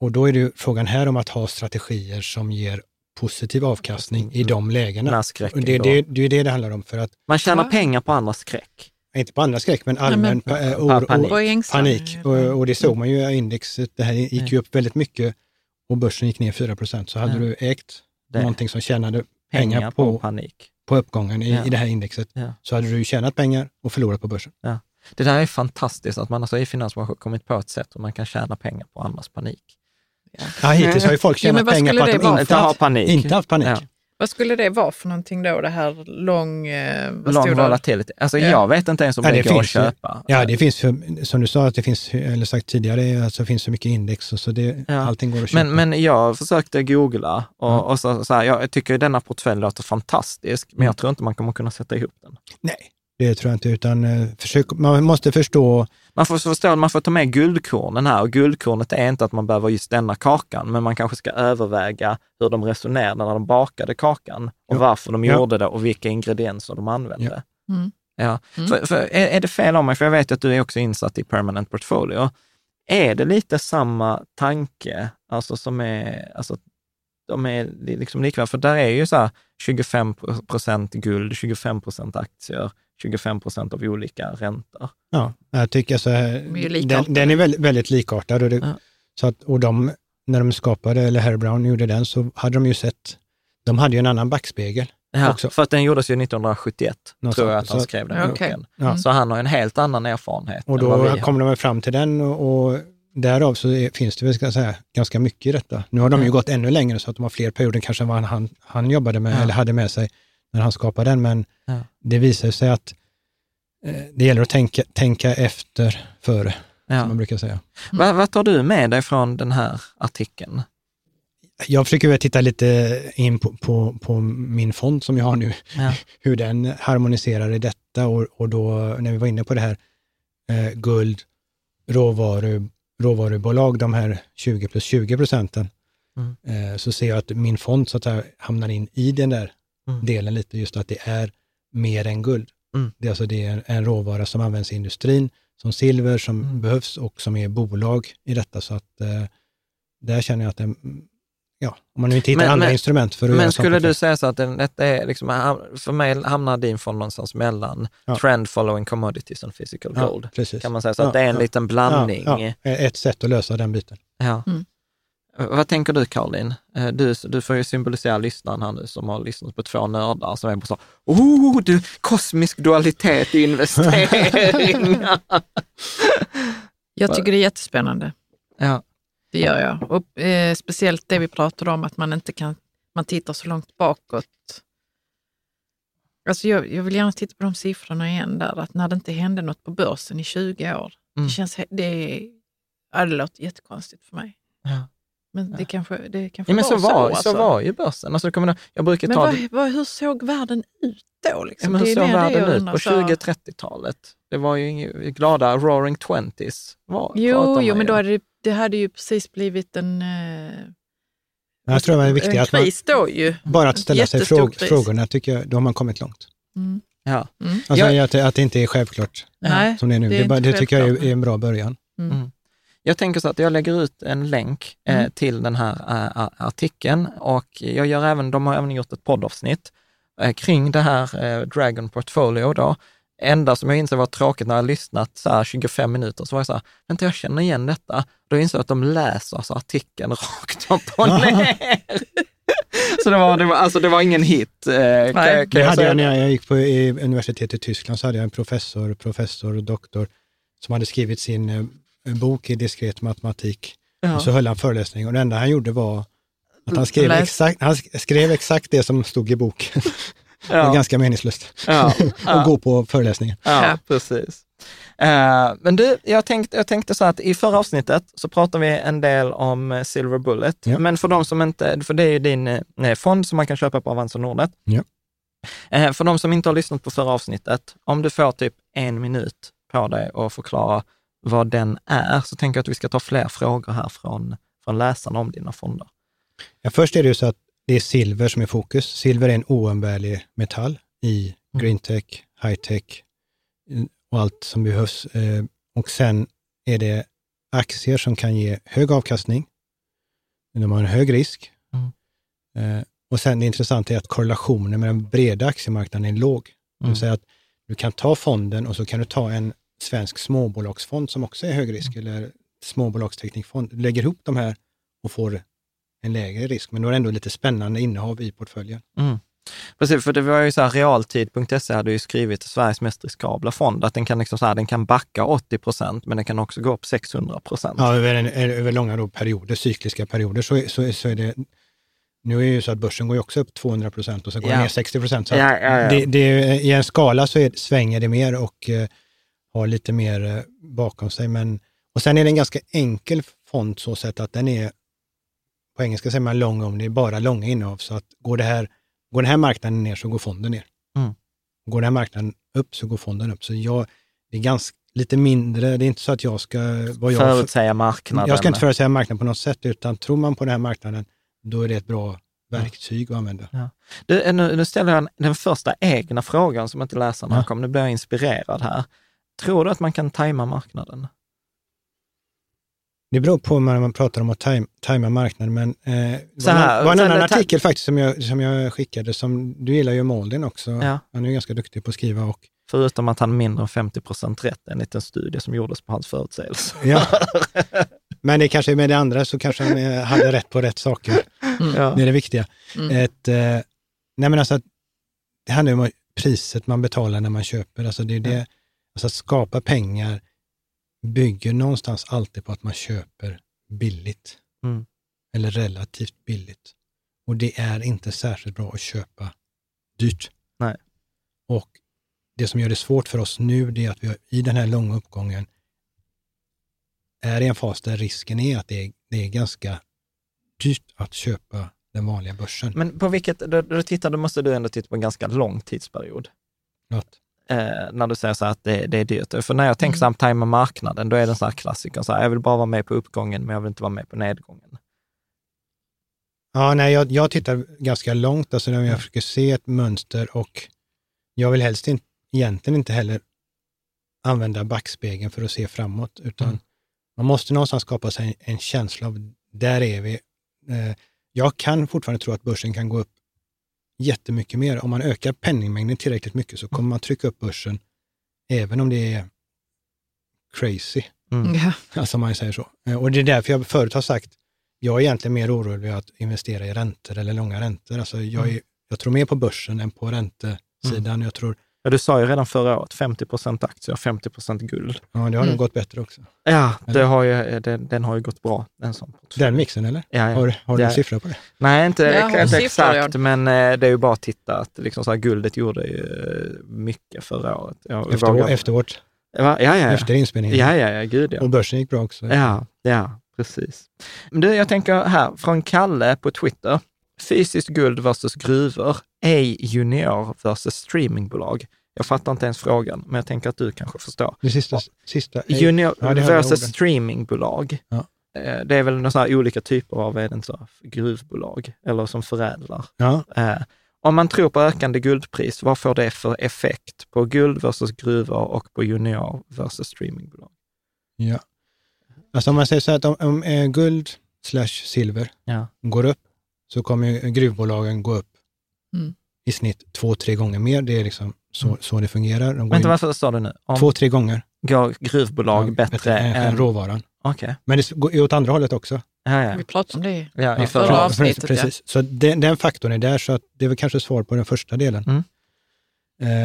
och då är det ju frågan här om att ha strategier som ger positiv avkastning i de lägena. Det, går. det, det är det det handlar om, för att, Man tjänar pengar på andras skräck. inte på andra skräck, men allmän men- pa- eh, oro, panik. Panik. Och, och det såg man ju i indexet, det här gick ju upp väldigt mycket och börsen gick ner 4 procent. Så hade Ja. du ägt Det. någonting som tjänade Pengar, pengar på, på, panik. på uppgången i, Ja. i det här indexet, Ja. så hade du tjänat pengar och förlorat på börsen. Det där är fantastiskt, att man alltså i finansbranschen kommit på ett sätt hur man kan tjäna pengar på andras panik. Ja, hittills har ju folk tjänat pengar på att de inte, Inte ha haft, panik. inte haft panik. Vad skulle det vara för någonting då, det här lång... Eh, vad Lång volatility. Alltså Ja. jag vet inte ens om Ja, det, det går att köpa. Ja, det finns för, som du sa, att det finns, eller sagt tidigare, alltså finns så mycket index och så det, Ja. allting går att köpa. Men, men jag försökte googla och, Ja. och så, så här, jag tycker denna portfölj låter fantastisk, men Mm. jag tror inte man kommer kunna sätta ihop den. Nej, det tror jag inte, utan eh, försök, man måste förstå, Man får förstå, man får ta med guldkornen här och guldkornet är inte att man behöver just denna kakan, men man kanske ska överväga hur de resonerade när de bakade kakan och Ja. varför de Ja. gjorde det och vilka ingredienser de använde. Ja. Mm. Ja. Mm. För, för är, är det fel om mig, för jag vet att du är också insatt i permanent portfolio. Är det lite samma tanke, alltså som är, alltså de är li- liksom likvärdiga? För där är ju så här 25 procent guld, 25 procent aktier, 25 procent av olika räntor. ja, jag tycker så här, den, den är väldigt, väldigt likartad. Och, det, Ja. så att, och de, när de skapade, eller Harry Brown gjorde den, så hade de ju sett, de hade ju en annan backspegel. Ja, Också. för att den gjordes ju 1971, Något tror jag att han Så- skrev den Ja, boken. Ja. Mm. Så han har en helt annan erfarenhet Och då kom de fram till den och, och därav så är, finns det väl, ska säga, ganska mycket i detta. Nu har de ju gått ännu längre så att de har fler perioder kanske än vad han, han jobbade med Ja. eller hade med sig när han skapade den, men Ja. det visar sig att eh, det gäller att tänka, tänka efter före, som Ja. man brukar säga. Vad, vad tar du med dig från den här artikeln? Jag försöker titta lite in på, på, på min fond som jag har nu, Ja. hur den harmoniserar i detta och, och då när vi var inne på det här, eh, guld råvaru, råvarubolag, de här 20 plus 20 procenten, Mm. eh, så ser jag att min fond så att säga, hamnar in i den där Mm. delen lite, just att det är mer än guld. Mm. Det är alltså det är en, råvara som används i industrin, som silver, som Mm. behövs och som är bolag i detta. Så att eh, där känner jag att det, ja, om man nu inte hittar Men- andra men- instrument för att göra Men skulle du säga så att den, detta är liksom, för mig hamnar din fond någonstans mellan Ja. trend following commodities and physical Ja, gold? precis. Kan man säga så att Ja, det är en ja. liten blandning? Ja, ja, ett sätt att lösa den biten. Ja. Mm. Vad tänker du Caroline? Eh, Du, du får ju symbolisera lyssnaren här nu som har lyssnat på två nördar som är på så, oh du, kosmisk dualitet i investeringar. Jag tycker det är jättespännande. ja. Det gör jag. Och, eh, speciellt det vi pratade om, att man inte kan, man tittar så långt bakåt. Alltså jag, jag vill gärna titta på de siffrorna igen där, att när det inte hände något på börsen i 20 år. Mm. Det, känns, det, det låter jättekonstigt för mig. Ja. Men det kanske, det kanske ja, men så var, så, alltså. var ju börsen. Alltså, kommer jag brukar Men ta vad, det, vad, hur såg världen ut då? ja, Liksom? men hur Det är såg det världen ut på så- 20-30-talet? Det var ju glada roaring twenties. Var, Jo, jo men då hade det, det hade ju precis blivit en, eh, Jag tror det är viktigt att man, då ju. bara att ställa sig fråg, frågorna, tycker jag, då har man kommit långt. Mm. Ja. Mm. Alltså Jag- att, det, att det inte är självklart Nej, som det är nu. det Det, är bara, inte det tycker jag är, är en bra början. Mm. Jag tänker så att jag lägger ut en länk eh, Mm. till den här eh, artikeln och jag gör även, de har även gjort ett poddavsnitt eh, kring det här eh, Dragon Portfolio då. Enda som jag inser var tråkigt när jag lyssnat så här 25 minuter, så var jag så här, vänta jag känner igen detta. Då insåg jag att de läser alltså artikeln rakt upp och ner. så det var, det var, alltså det var ingen hit. Eh, kan, Nej. kan Det jag hade jag när det? jag gick på i universitetet i Tyskland, så hade jag en professor, professor och doktor som hade skrivit sin eh, bok i diskret matematik. Ja. Och så höll han föreläsning och det enda han gjorde var att han skrev, Läs. exakt, han sk- skrev exakt det som stod i boken. Ja. ganska meningslöst Ja. att gå på föreläsningen. Ja, precis. Eh, men du, jag tänkte, jag tänkte så att i förra avsnittet så pratade vi en del om eh, Silver Bullet, Ja. men för de som inte, för det är ju din eh, fond som man kan köpa på Avanza Nordnet. Ja. Eh, för de som inte har lyssnat på förra avsnittet, om du får typ en minut på dig att förklara vad den är, så tänker jag att vi ska ta fler frågor här från, från läsarna om dina fonder. Ja, först är det ju så att det är silver som är fokus. Silver är en oumbärlig metall i Mm. green tech, high tech eh, och allt som behövs. Eh, Och sen är det aktier som kan ge hög avkastning. De har en hög risk. Mm. Eh, Och sen det intressanta är att korrelationen med den breda aktiemarknaden är låg. Det Mm. vill säga att du kan ta fonden och så kan du ta en svensk småbolagsfond som också är hög risk, Mm. eller småbolagsteknikfond. Lägger ihop de här och får en lägre risk, men då är det ändå lite spännande innehav i portföljen. Mm. Precis, för det var ju så här, realtid.se hade ju skrivit Sveriges mest riskabla fond, att den kan, liksom så här, den kan backa 80 procent, men den kan också gå upp 600 procent. Ja, över, en, över långa perioder, cykliska perioder, så, så, så är det nu är det ju så att börsen går ju också upp 200 procent och så går Ja. den ner 60 procent. Så Ja, ja, ja. Det, det, I en skala så är, svänger det mer och eh, har lite mer eh, bakom sig. Men, och sen är det en ganska enkel fond så sätt att den är, på engelska säger man long only, bara långa innehav. Så att går, det här, går den här marknaden ner så går fonden ner. Mm. Går den här marknaden upp så går fonden upp. Så jag, det är ganska, lite mindre, det är inte så att jag ska... Vad jag, Förutsäga marknaden. jag ska inte förutsäga marknaden på något sätt, utan tror man på den här marknaden, då är det ett bra verktyg att använda. Du, nu, nu ställer jag den första egna frågan som inte läsarna Ja. ja. kom. Nu blir jag inspirerad här. Tror du att man kan tajma marknaden? Det beror på när man pratar om att tajma, tajma marknaden, men eh, det var, var en annan artikel faktiskt som jag, som jag skickade, som du gillar ju Maldin också. Ja. Han är ju ganska duktig på att skriva och Förutom att han mindre än 50 procent rätt enligt en studie som gjordes på hans förutsägelse. Ja. Men det kanske med det andra så kanske han eh, hade rätt på rätt saker. Ja. Det är det viktiga. Mm. Ett, eh, nej men alltså, att det handlar ju om priset man betalar när man köper. Alltså det är det, alltså att skapa pengar bygger någonstans alltid på att man köper billigt. Mm. Eller relativt billigt. Och det är inte särskilt bra att köpa dyrt. Nej. Och det som gör det svårt för oss nu, det är att vi i den här långa uppgången är i en fas där risken är att det är, det är ganska dyrt att köpa den vanliga börsen. Men på vilket, då, då tittar, då måste du ändå titta på en ganska lång tidsperiod. Något. Eh, när du säger så här att det, det är dyrt. För när jag tänker så här, tajma marknaden, då är det sån här klassiker. Så här, jag vill bara vara med på uppgången, men jag vill inte vara med på nedgången. Ja, nej, jag, jag tittar ganska långt, alltså när jag försöker se ett mönster och jag vill helst in, egentligen inte heller använda backspegeln för att se framåt, utan Mm. man måste någonstans skapa sig en, en känsla av, där är vi. Eh, jag kan fortfarande tro att börsen kan gå upp jättemycket mer. Om man ökar penningmängden tillräckligt mycket så kommer man trycka upp börsen, även om det är crazy. Mm. Ja. Alltså man säger så. Eh, Och det är därför jag förut har sagt, jag är egentligen mer orolig att investera i räntor eller långa räntor. Alltså jag, är, jag tror mer på börsen än på räntesidan. Jag tror, Ja, du sa ju redan förra året 50 procent aktier, 50 procent guld. ja det har nog gått bättre också. Ja, det har ju, den, den har ju gått bra. En sån. Den mixen eller? Ja, ja. Har, du- har du Ja. siffror på det? Nej, inte, Ja, inte exakt, men eh, det är ju bara att titta att liksom så här, guldet gjorde ju eh, mycket förra året. Jag, Efter, vågar- efter, vårt, Va? ja, ja, ja. efter inspelningen. Ja, ja, ja, gud ja. Och börsen gick bra också. Ja, ja, precis. Men du, jag tänker här, från Kalle på Twitter. Fysiskt guld versus gruvor, ej junior versus streamingbolag. Jag fattar inte ens frågan, men jag tänker att du kanske förstår. Det sista, sista Junior Ja, versus streamingbolag. Ja. Eh, Det är väl några sådana olika typer av, är det så, gruvbolag, eller som förädlar. Ja, Eh, Om man tror på ökande guldpris, vad får det för effekt på guld versus gruvor och på junior versus streamingbolag? ja. Alltså om man säger så här att om, om eh, guld slash silver Ja. går upp så kommer gruvbolagen gå upp Mm. i snitt två, tre gånger mer. Det är liksom så, Mm. så det fungerar. De går Vänta, varför sa du nu? Om två, tre gånger går gruvbolag Ja, bättre, än, än... råvaran. Okej. Men det går åt andra hållet också. Ja, ja. Vi pratade om det. ja, i förra förra avsnittet. Precis. Så den, den faktorn är där, så att det är väl kanske svar på den första delen. Mm.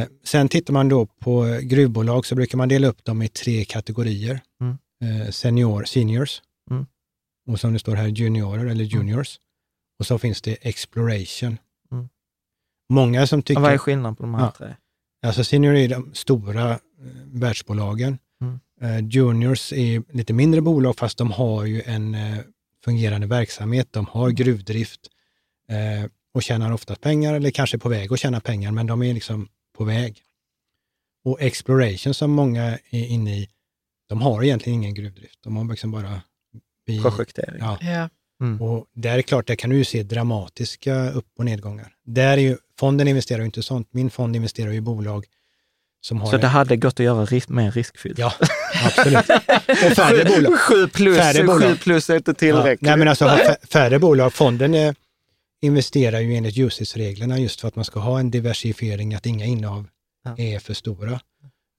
Eh, sen tittar man då på gruvbolag så brukar man dela upp dem i tre kategorier. Mm. Eh, senior, seniors, Mm. och som det står här juniorer eller juniors. Och så finns det exploration. Mm. Många som Och tycker... Vad är skillnaden på de här Ja. tre? Alltså senior är de stora eh, världsbolagen. Mm. Eh, juniors är lite mindre bolag fast de har ju en eh, fungerande verksamhet. De har gruvdrift eh, och tjänar ofta pengar eller kanske är på väg att tjäna pengar, men de är liksom på väg. Och exploration som många är inne i, de har egentligen ingen gruvdrift. De har liksom bara... bi- Projektering. Ja, Ja. Mm. och där är klart, där kan du ju se dramatiska upp och nedgångar. Där är ju, fonden investerar ju inte sånt. Min fond investerar ju i bolag som har... Så det hade gått att göra ris- mer riskfyllt? Ja, absolut. Och färre bolag. Sju plus, Färre bolag. sju plus är inte tillräckligt. Ja, nej, men alltså färre bolag. Fonden eh, investerar ju enligt UCITS-reglerna just för att man ska ha en diversifiering, att inga innehav Ja. är för stora.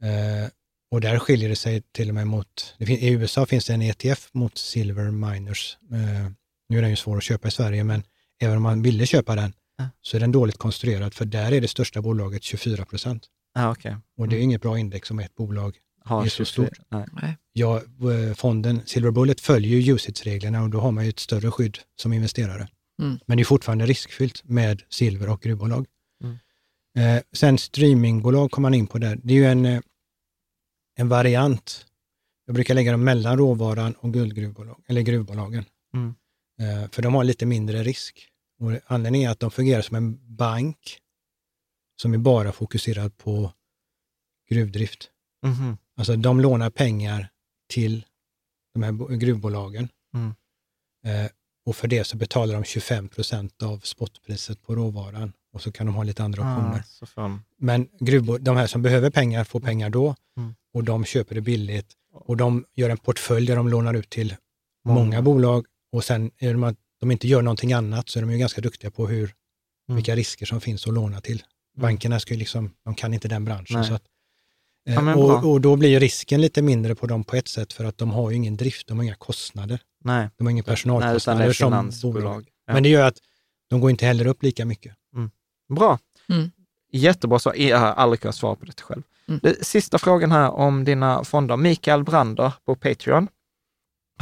Eh, och där skiljer det sig till och med mot, det i USA finns det en ETF mot silver miners. Eh, nu är den ju svår att köpa i Sverige, men även om man ville köpa den Ja. så är den dåligt konstruerad, för där är det största bolaget 24 procent. Ja, okej. Och det är inget bra index om ett bolag Har är så 23. stort. Nej. Ja, eh, fonden Silver Bullet följer ju UCITS-reglerna och då har man ju ett större skydd som investerare. Mm. Men det är fortfarande riskfyllt med silver och gruvbolag. Mm. Eh, sen streamingbolag kommer man in på där. Det är ju en, eh, en variant. Jag brukar lägga dem mellan råvaran och guldgruvbolag, eller gruvbolagen. Mm. Eh, för de har lite mindre risk. Och anledningen är att de fungerar som en bank som är bara fokuserad på gruvdrift. Mhm. Alltså de lånar pengar till de här bo- gruvbolagen. Mm. Eh, och för det så betalar de 25 procent av spotpriset på råvaran och så kan de ha lite andra optioner. Ah, får de- Men de här som behöver pengar får pengar då Mm. och de köper det billigt och de gör en portfölj där de lånar ut till många, bolag och sen är de att de inte gör någonting annat så är de ju ganska duktiga på hur, Mm. vilka risker som finns att låna till. Bankerna ska ju liksom, de kan inte den branschen. Nej. Så att, eh, Ja, och, och då blir risken lite mindre på dem på ett sätt för att de har ju ingen drift, de har inga kostnader. Nej, De har ingen Nej, utan det personalkostnader är som bolag. Ja. Men det gör att de går inte heller upp lika mycket. Bra. Mm. Jättebra svar. Jag har aldrig kunnat svara på det själv. Mm. Det, sista frågan här om dina fonder. Mikael Brander på Patreon.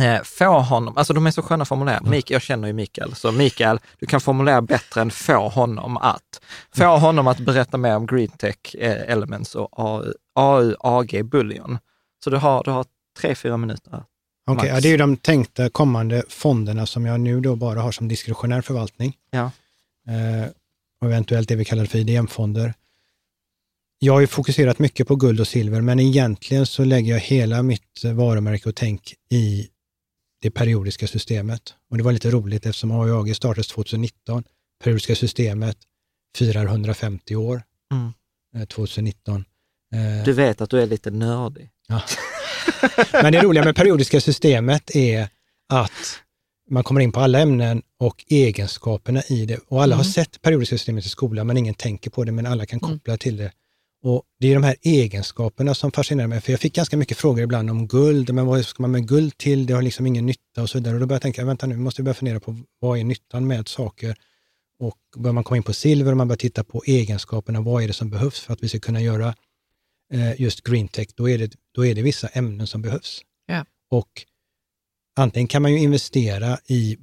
Eh, få honom, alltså de är så sköna formulärer. Mm. Mik, jag känner ju Mikael, så Mikael, du kan formulera bättre än få honom att. Få Mm. honom att berätta mer om Greentech eh, Elements och AU, AU AG Bullion. Så du har, du har tre, fyra minuter. Okej, Max. ja, det är ju de tänkta kommande fonderna som jag nu då bara har som diskretionär förvaltning. Ja. Eh, och eventuellt det vi kallar för IDM-fonder. jag har ju fokuserat mycket på guld och silver, men egentligen så lägger jag hela mitt varumärke och tänk i det periodiska systemet. Och det var lite roligt eftersom AIAG startades 2019. Periodiska systemet firar 150 år Mm. eh, 2019. Eh, Du vet att du är lite nördig. Ja. Men det roliga med periodiska systemet är att man kommer in på alla ämnen och egenskaperna i det. Och alla har sett periodiska systemet i skolan, men ingen tänker på det, men alla kan koppla till det. Och det är de här egenskaperna som fascinerar mig, för jag fick ganska mycket frågor ibland om guld, men vad ska man med guld till? Det har liksom ingen nytta och så vidare. Och då började jag tänka, vänta nu, måste vi börja fundera på vad är nyttan med saker? Och börjar man komma in på silver och man börjar titta på egenskaperna, vad är det som behövs för att vi ska kunna göra eh, just green tech, då är, det, då är det vissa ämnen som behövs. Ja. Och antingen kan man ju investera i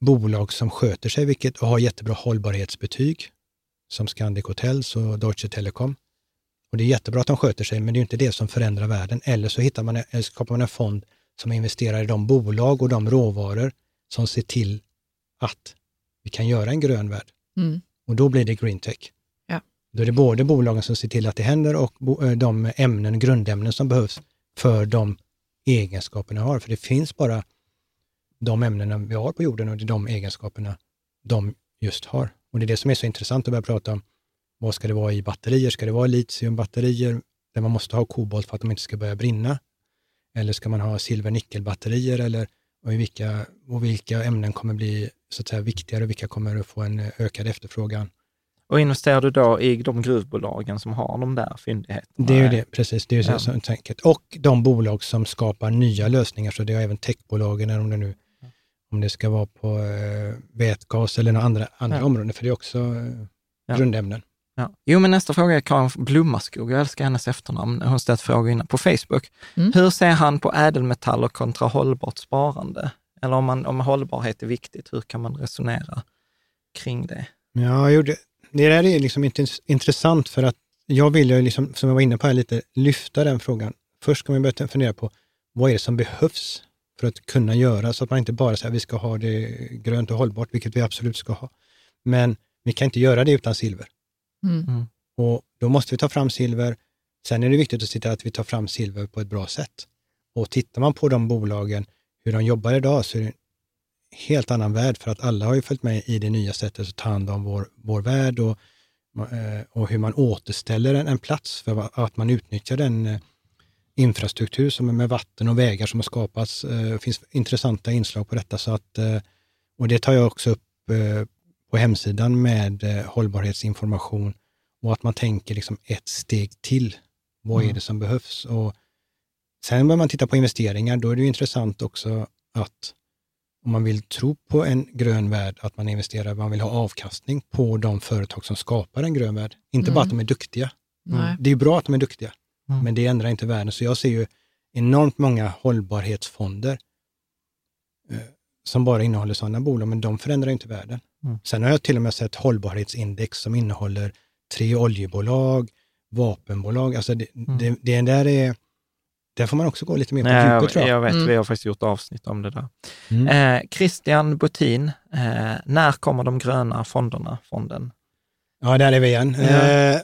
bolag som sköter sig, vilket och har jättebra hållbarhetsbetyg, som Scandic Hotels och Deutsche Telekom. Och det är jättebra att de sköter sig, men det är inte det som förändrar världen. Eller så hittar man, eller skapar man en fond som investerar i de bolag och de råvaror som ser till att vi kan göra en grön värld. Mm. Och då blir det green tech. Ja. Då är det både bolagen som ser till att det händer och eh, de ämnen, grundämnen som behövs för de egenskaperna vi har. För det finns bara de ämnena vi har på jorden och det är de egenskaperna de just har. Och det är det som är så intressant att börja prata om. Vad ska det vara i batterier? Ska det vara litiumbatterier där man måste ha kobolt för att de inte ska börja brinna? Eller ska man ha silver-nickelbatterier? Eller och vilka, och vilka ämnen kommer bli så att säga, viktigare och vilka kommer att få en eh, ökad efterfrågan? Och investerar du då i de gruvbolagen som har de där fyndigheterna? Det är ju det, precis. Det är ju Ja. så tänket. Och de bolag som skapar nya lösningar, så det är även techbolagen, om det nu om det ska vara på eh, vätgas eller några andra, andra Ja. områden, för det är också eh, Ja. grundämnen. Ja. Jo, men nästa fråga är Karin Blommaskog. Jag älskar hennes efternamn. Hon ställt frågor innan på Facebook. Mm. Hur ser han på ädelmetaller kontra hållbart sparande? Eller om, man, om hållbarhet är viktigt, hur kan man resonera kring det? Ja, jo, det, det där är liksom inte intressant för att jag vill ju, liksom, som jag var inne på här lite, lyfta den frågan. Först ska man börja fundera på vad är det som behövs för att kunna göra, så att man inte bara säger att vi ska ha det grönt och hållbart, vilket vi absolut ska ha. Men vi kan inte göra det utan silver. Mm. mm. Och då måste vi ta fram silver. Sen är det viktigt att se till att vi tar fram silver på ett bra sätt. Och tittar man på de bolagen, hur de jobbar idag, så är det en helt annan värld, för att alla har ju följt med i det nya sättet att ta hand om vår, vår värld och, eh, och hur man återställer en, en plats för att man utnyttjar den eh, infrastruktur som är med vatten och vägar som har skapats. Eh, det finns intressanta inslag på detta. Så att, och det tar jag också upp på hemsidan med eh, hållbarhetsinformation och att man tänker liksom ett steg till. Vad är Mm. det som behövs? Och sen börjar man titta på investeringar, då är det ju intressant också att om man vill tro på en grön värld, att man investerar, man vill ha avkastning på de företag som skapar en grön värld. Inte bara att de är duktiga. Nej. Det är bra att de är duktiga, Mm. men det ändrar inte världen. Så jag ser ju enormt många hållbarhetsfonder eh, som bara innehåller sådana bolag, men de förändrar inte världen. Mm. Sen har jag till och med sett hållbarhetsindex som innehåller tre oljebolag, vapenbolag. Alltså det, Mm. det, det där är, där får man också gå lite mer på Nej, djupet jag, tror jag. jag vet, Mm. vi har faktiskt gjort avsnitt om det där. Mm. Eh, Christian Butin, eh, när kommer de gröna fonderna, fonden? Ja, där är vi igen. Ja. Eh,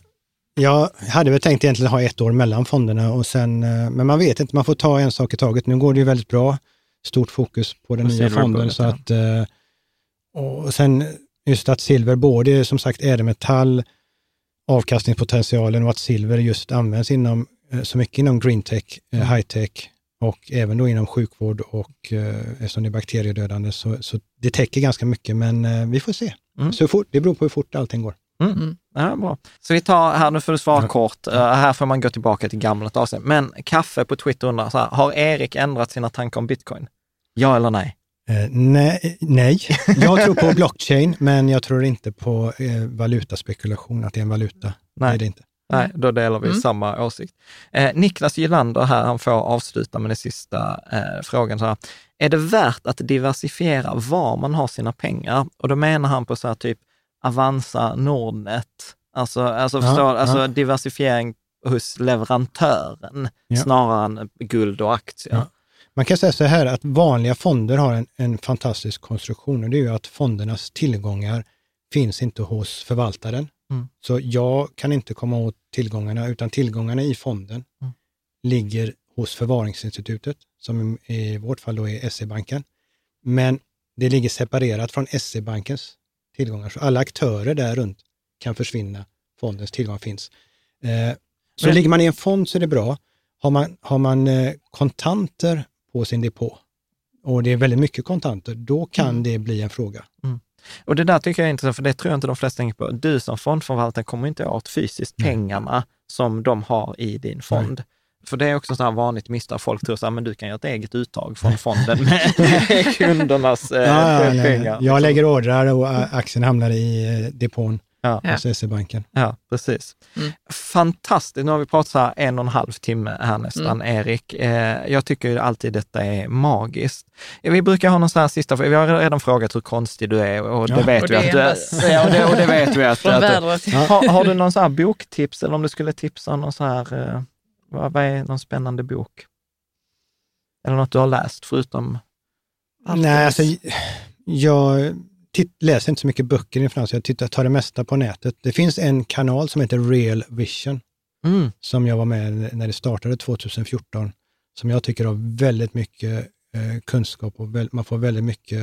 jag hade väl tänkt egentligen ha ett år mellan fonderna, och sen, eh, men man vet inte, man får ta en sak i taget. Nu går det ju väldigt bra, stort fokus på den På nya fonden. Så att, eh, och sen just att silver både som sagt ädelmetall, avkastningspotentialen och att silver just används inom, eh, så mycket inom green tech, Mm. eh, high tech och även då inom sjukvård och eh, eftersom det är bakteriedödande så, så det täcker ganska mycket, men vi får se. Mm. Så fort, det beror på hur fort allting går. Mm. Ja, bra. Så vi tar, här nu får du svara kort, Uh, här får man gå tillbaka till gammalt avsnitt. Men Kaffe på Twitter undrar så här, har Erik ändrat sina tankar om bitcoin? Ja eller nej? Eh, nej, nej, jag tror på blockchain, men jag tror inte på eh, valutaspekulation, att det är en valuta. Nej. Det är det inte. Nej, då delar vi Mm. samma åsikt. Eh, Niklas Gylander här, han får avsluta med den sista eh, frågan. Så här. Är det värt att diversifiera var man har sina pengar? Och då menar han på så här typ Avanza, Nordnet, alltså, alltså, Ja, förstår, alltså ja. diversifiering hos leverantören Ja. snarare än guld och aktier. Man kan säga så här att vanliga fonder har en, en fantastisk konstruktion och det är ju att fondernas tillgångar finns inte hos förvaltaren, Mm. Så jag kan inte komma åt tillgångarna, utan tillgångarna i fonden Mm. ligger hos förvaringsinstitutet, som i vårt fall då är SE-banken. Men det ligger separerat från SE-bankens tillgångar, så alla aktörer där runt kan försvinna. Fondens tillgångar finns. Eh, så Men- ligger man i en fond så är det bra. Har man, har man eh, kontanter på sin depå, och det är väldigt mycket kontanter, då kan Mm. det bli en fråga. Och det där tycker jag är intressant, för det tror jag inte de flesta tänker på. Du som fondförvaltare kommer inte åt fysiskt Nej. pengarna som de har i din fond. För det är också så här vanligt misstag. Folk tror så här, men du kan göra ett eget uttag från fonden med kundernas eh, Ja, ja, nej, pengar. jag lägger ordrar och eh, aktien hamnar i eh, depån Ja. Ja. hos SE-banken. Ja, precis. Mm. Fantastiskt. Nu har vi pratat så här en och en halv timme här nästan, Mm. Erik. Eh, jag tycker ju alltid detta är magiskt. Vi brukar ha någon sån här sista, vi har redan frågat hur konstig du är och det Ja. vet Och vi det att du är. Ja, och det, och det vet vi att, vädret. har, har du någon sån här boktips eller om du skulle tipsa om någon så här, eh, vad, vad är någon spännande bok? Eller något du har läst förutom Nej, alltså jag titt, läser inte så mycket böcker inför, så jag tittar, tar det mesta på nätet. Det finns en kanal som heter Real Vision, Mm. som jag var med när det startade 2014, som jag tycker har väldigt mycket eh, kunskap och väl, man får väldigt mycket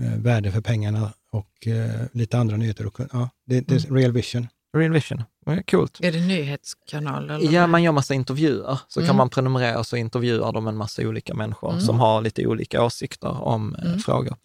eh, värde för pengarna och eh, lite andra nyheter. Och, ja, det, det är Real Vision. Real Vision. Ja, Coolt. Är det nyhetskanal? Eller? Ja, man gör massa intervjuer. Så kan Mm. man prenumerera och så intervjuar de en massa olika människor Mm. som har lite olika åsikter om eh, Mm. frågor.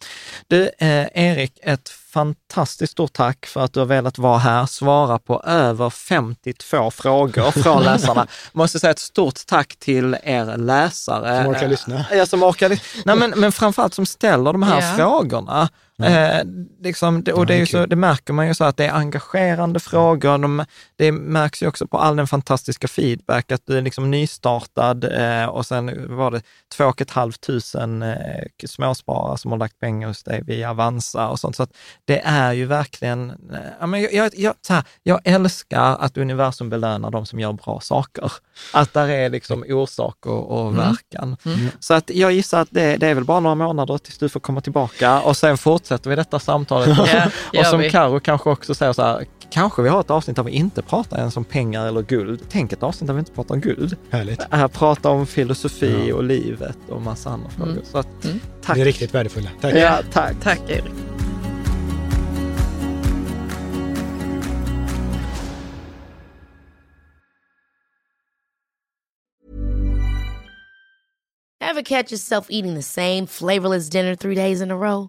Du, eh, Erik, ett fantastiskt stort tack för att du har velat vara här, svara på över 52 frågor från läsarna. Måste säga ett stort tack till er läsare. Som orkar lyssna. Ja, som orkar lyssna. Nej, men, men framförallt som ställer de här Ja. frågorna. Eh, liksom, det, och det, är ju så, det märker man ju så att det är engagerande frågor. De, det märks ju också på all den fantastiska feedback, att du är liksom nystartad eh, och sen var det två och ett halvt tusen eh, småsparare som har lagt pengar hos dig via Avanza och sånt. Så att det är ju verkligen, eh, men jag, jag, jag, så här, jag älskar att universum belönar de som gör bra saker. Att där är liksom orsak och, och Mm. verkan. Så att jag gissar att det, det är väl bara några månader tills du får komma tillbaka och sen fortsätter vi detta samtalet. Ja, och som. Karo kanske också säger så här, kanske vi har ett avsnitt där vi inte pratar ens om pengar eller guld. Tänk ett avsnitt där vi inte pratar om guld. Härligt. Här pratar om filosofi Ja. och livet och massa andra frågor. Mm. Så att, Mm. tack. Det är riktigt värdefulla. Tack. Ja, tack. Tack Erik. Ever catch yourself eating the same flavorless dinner three days in a row?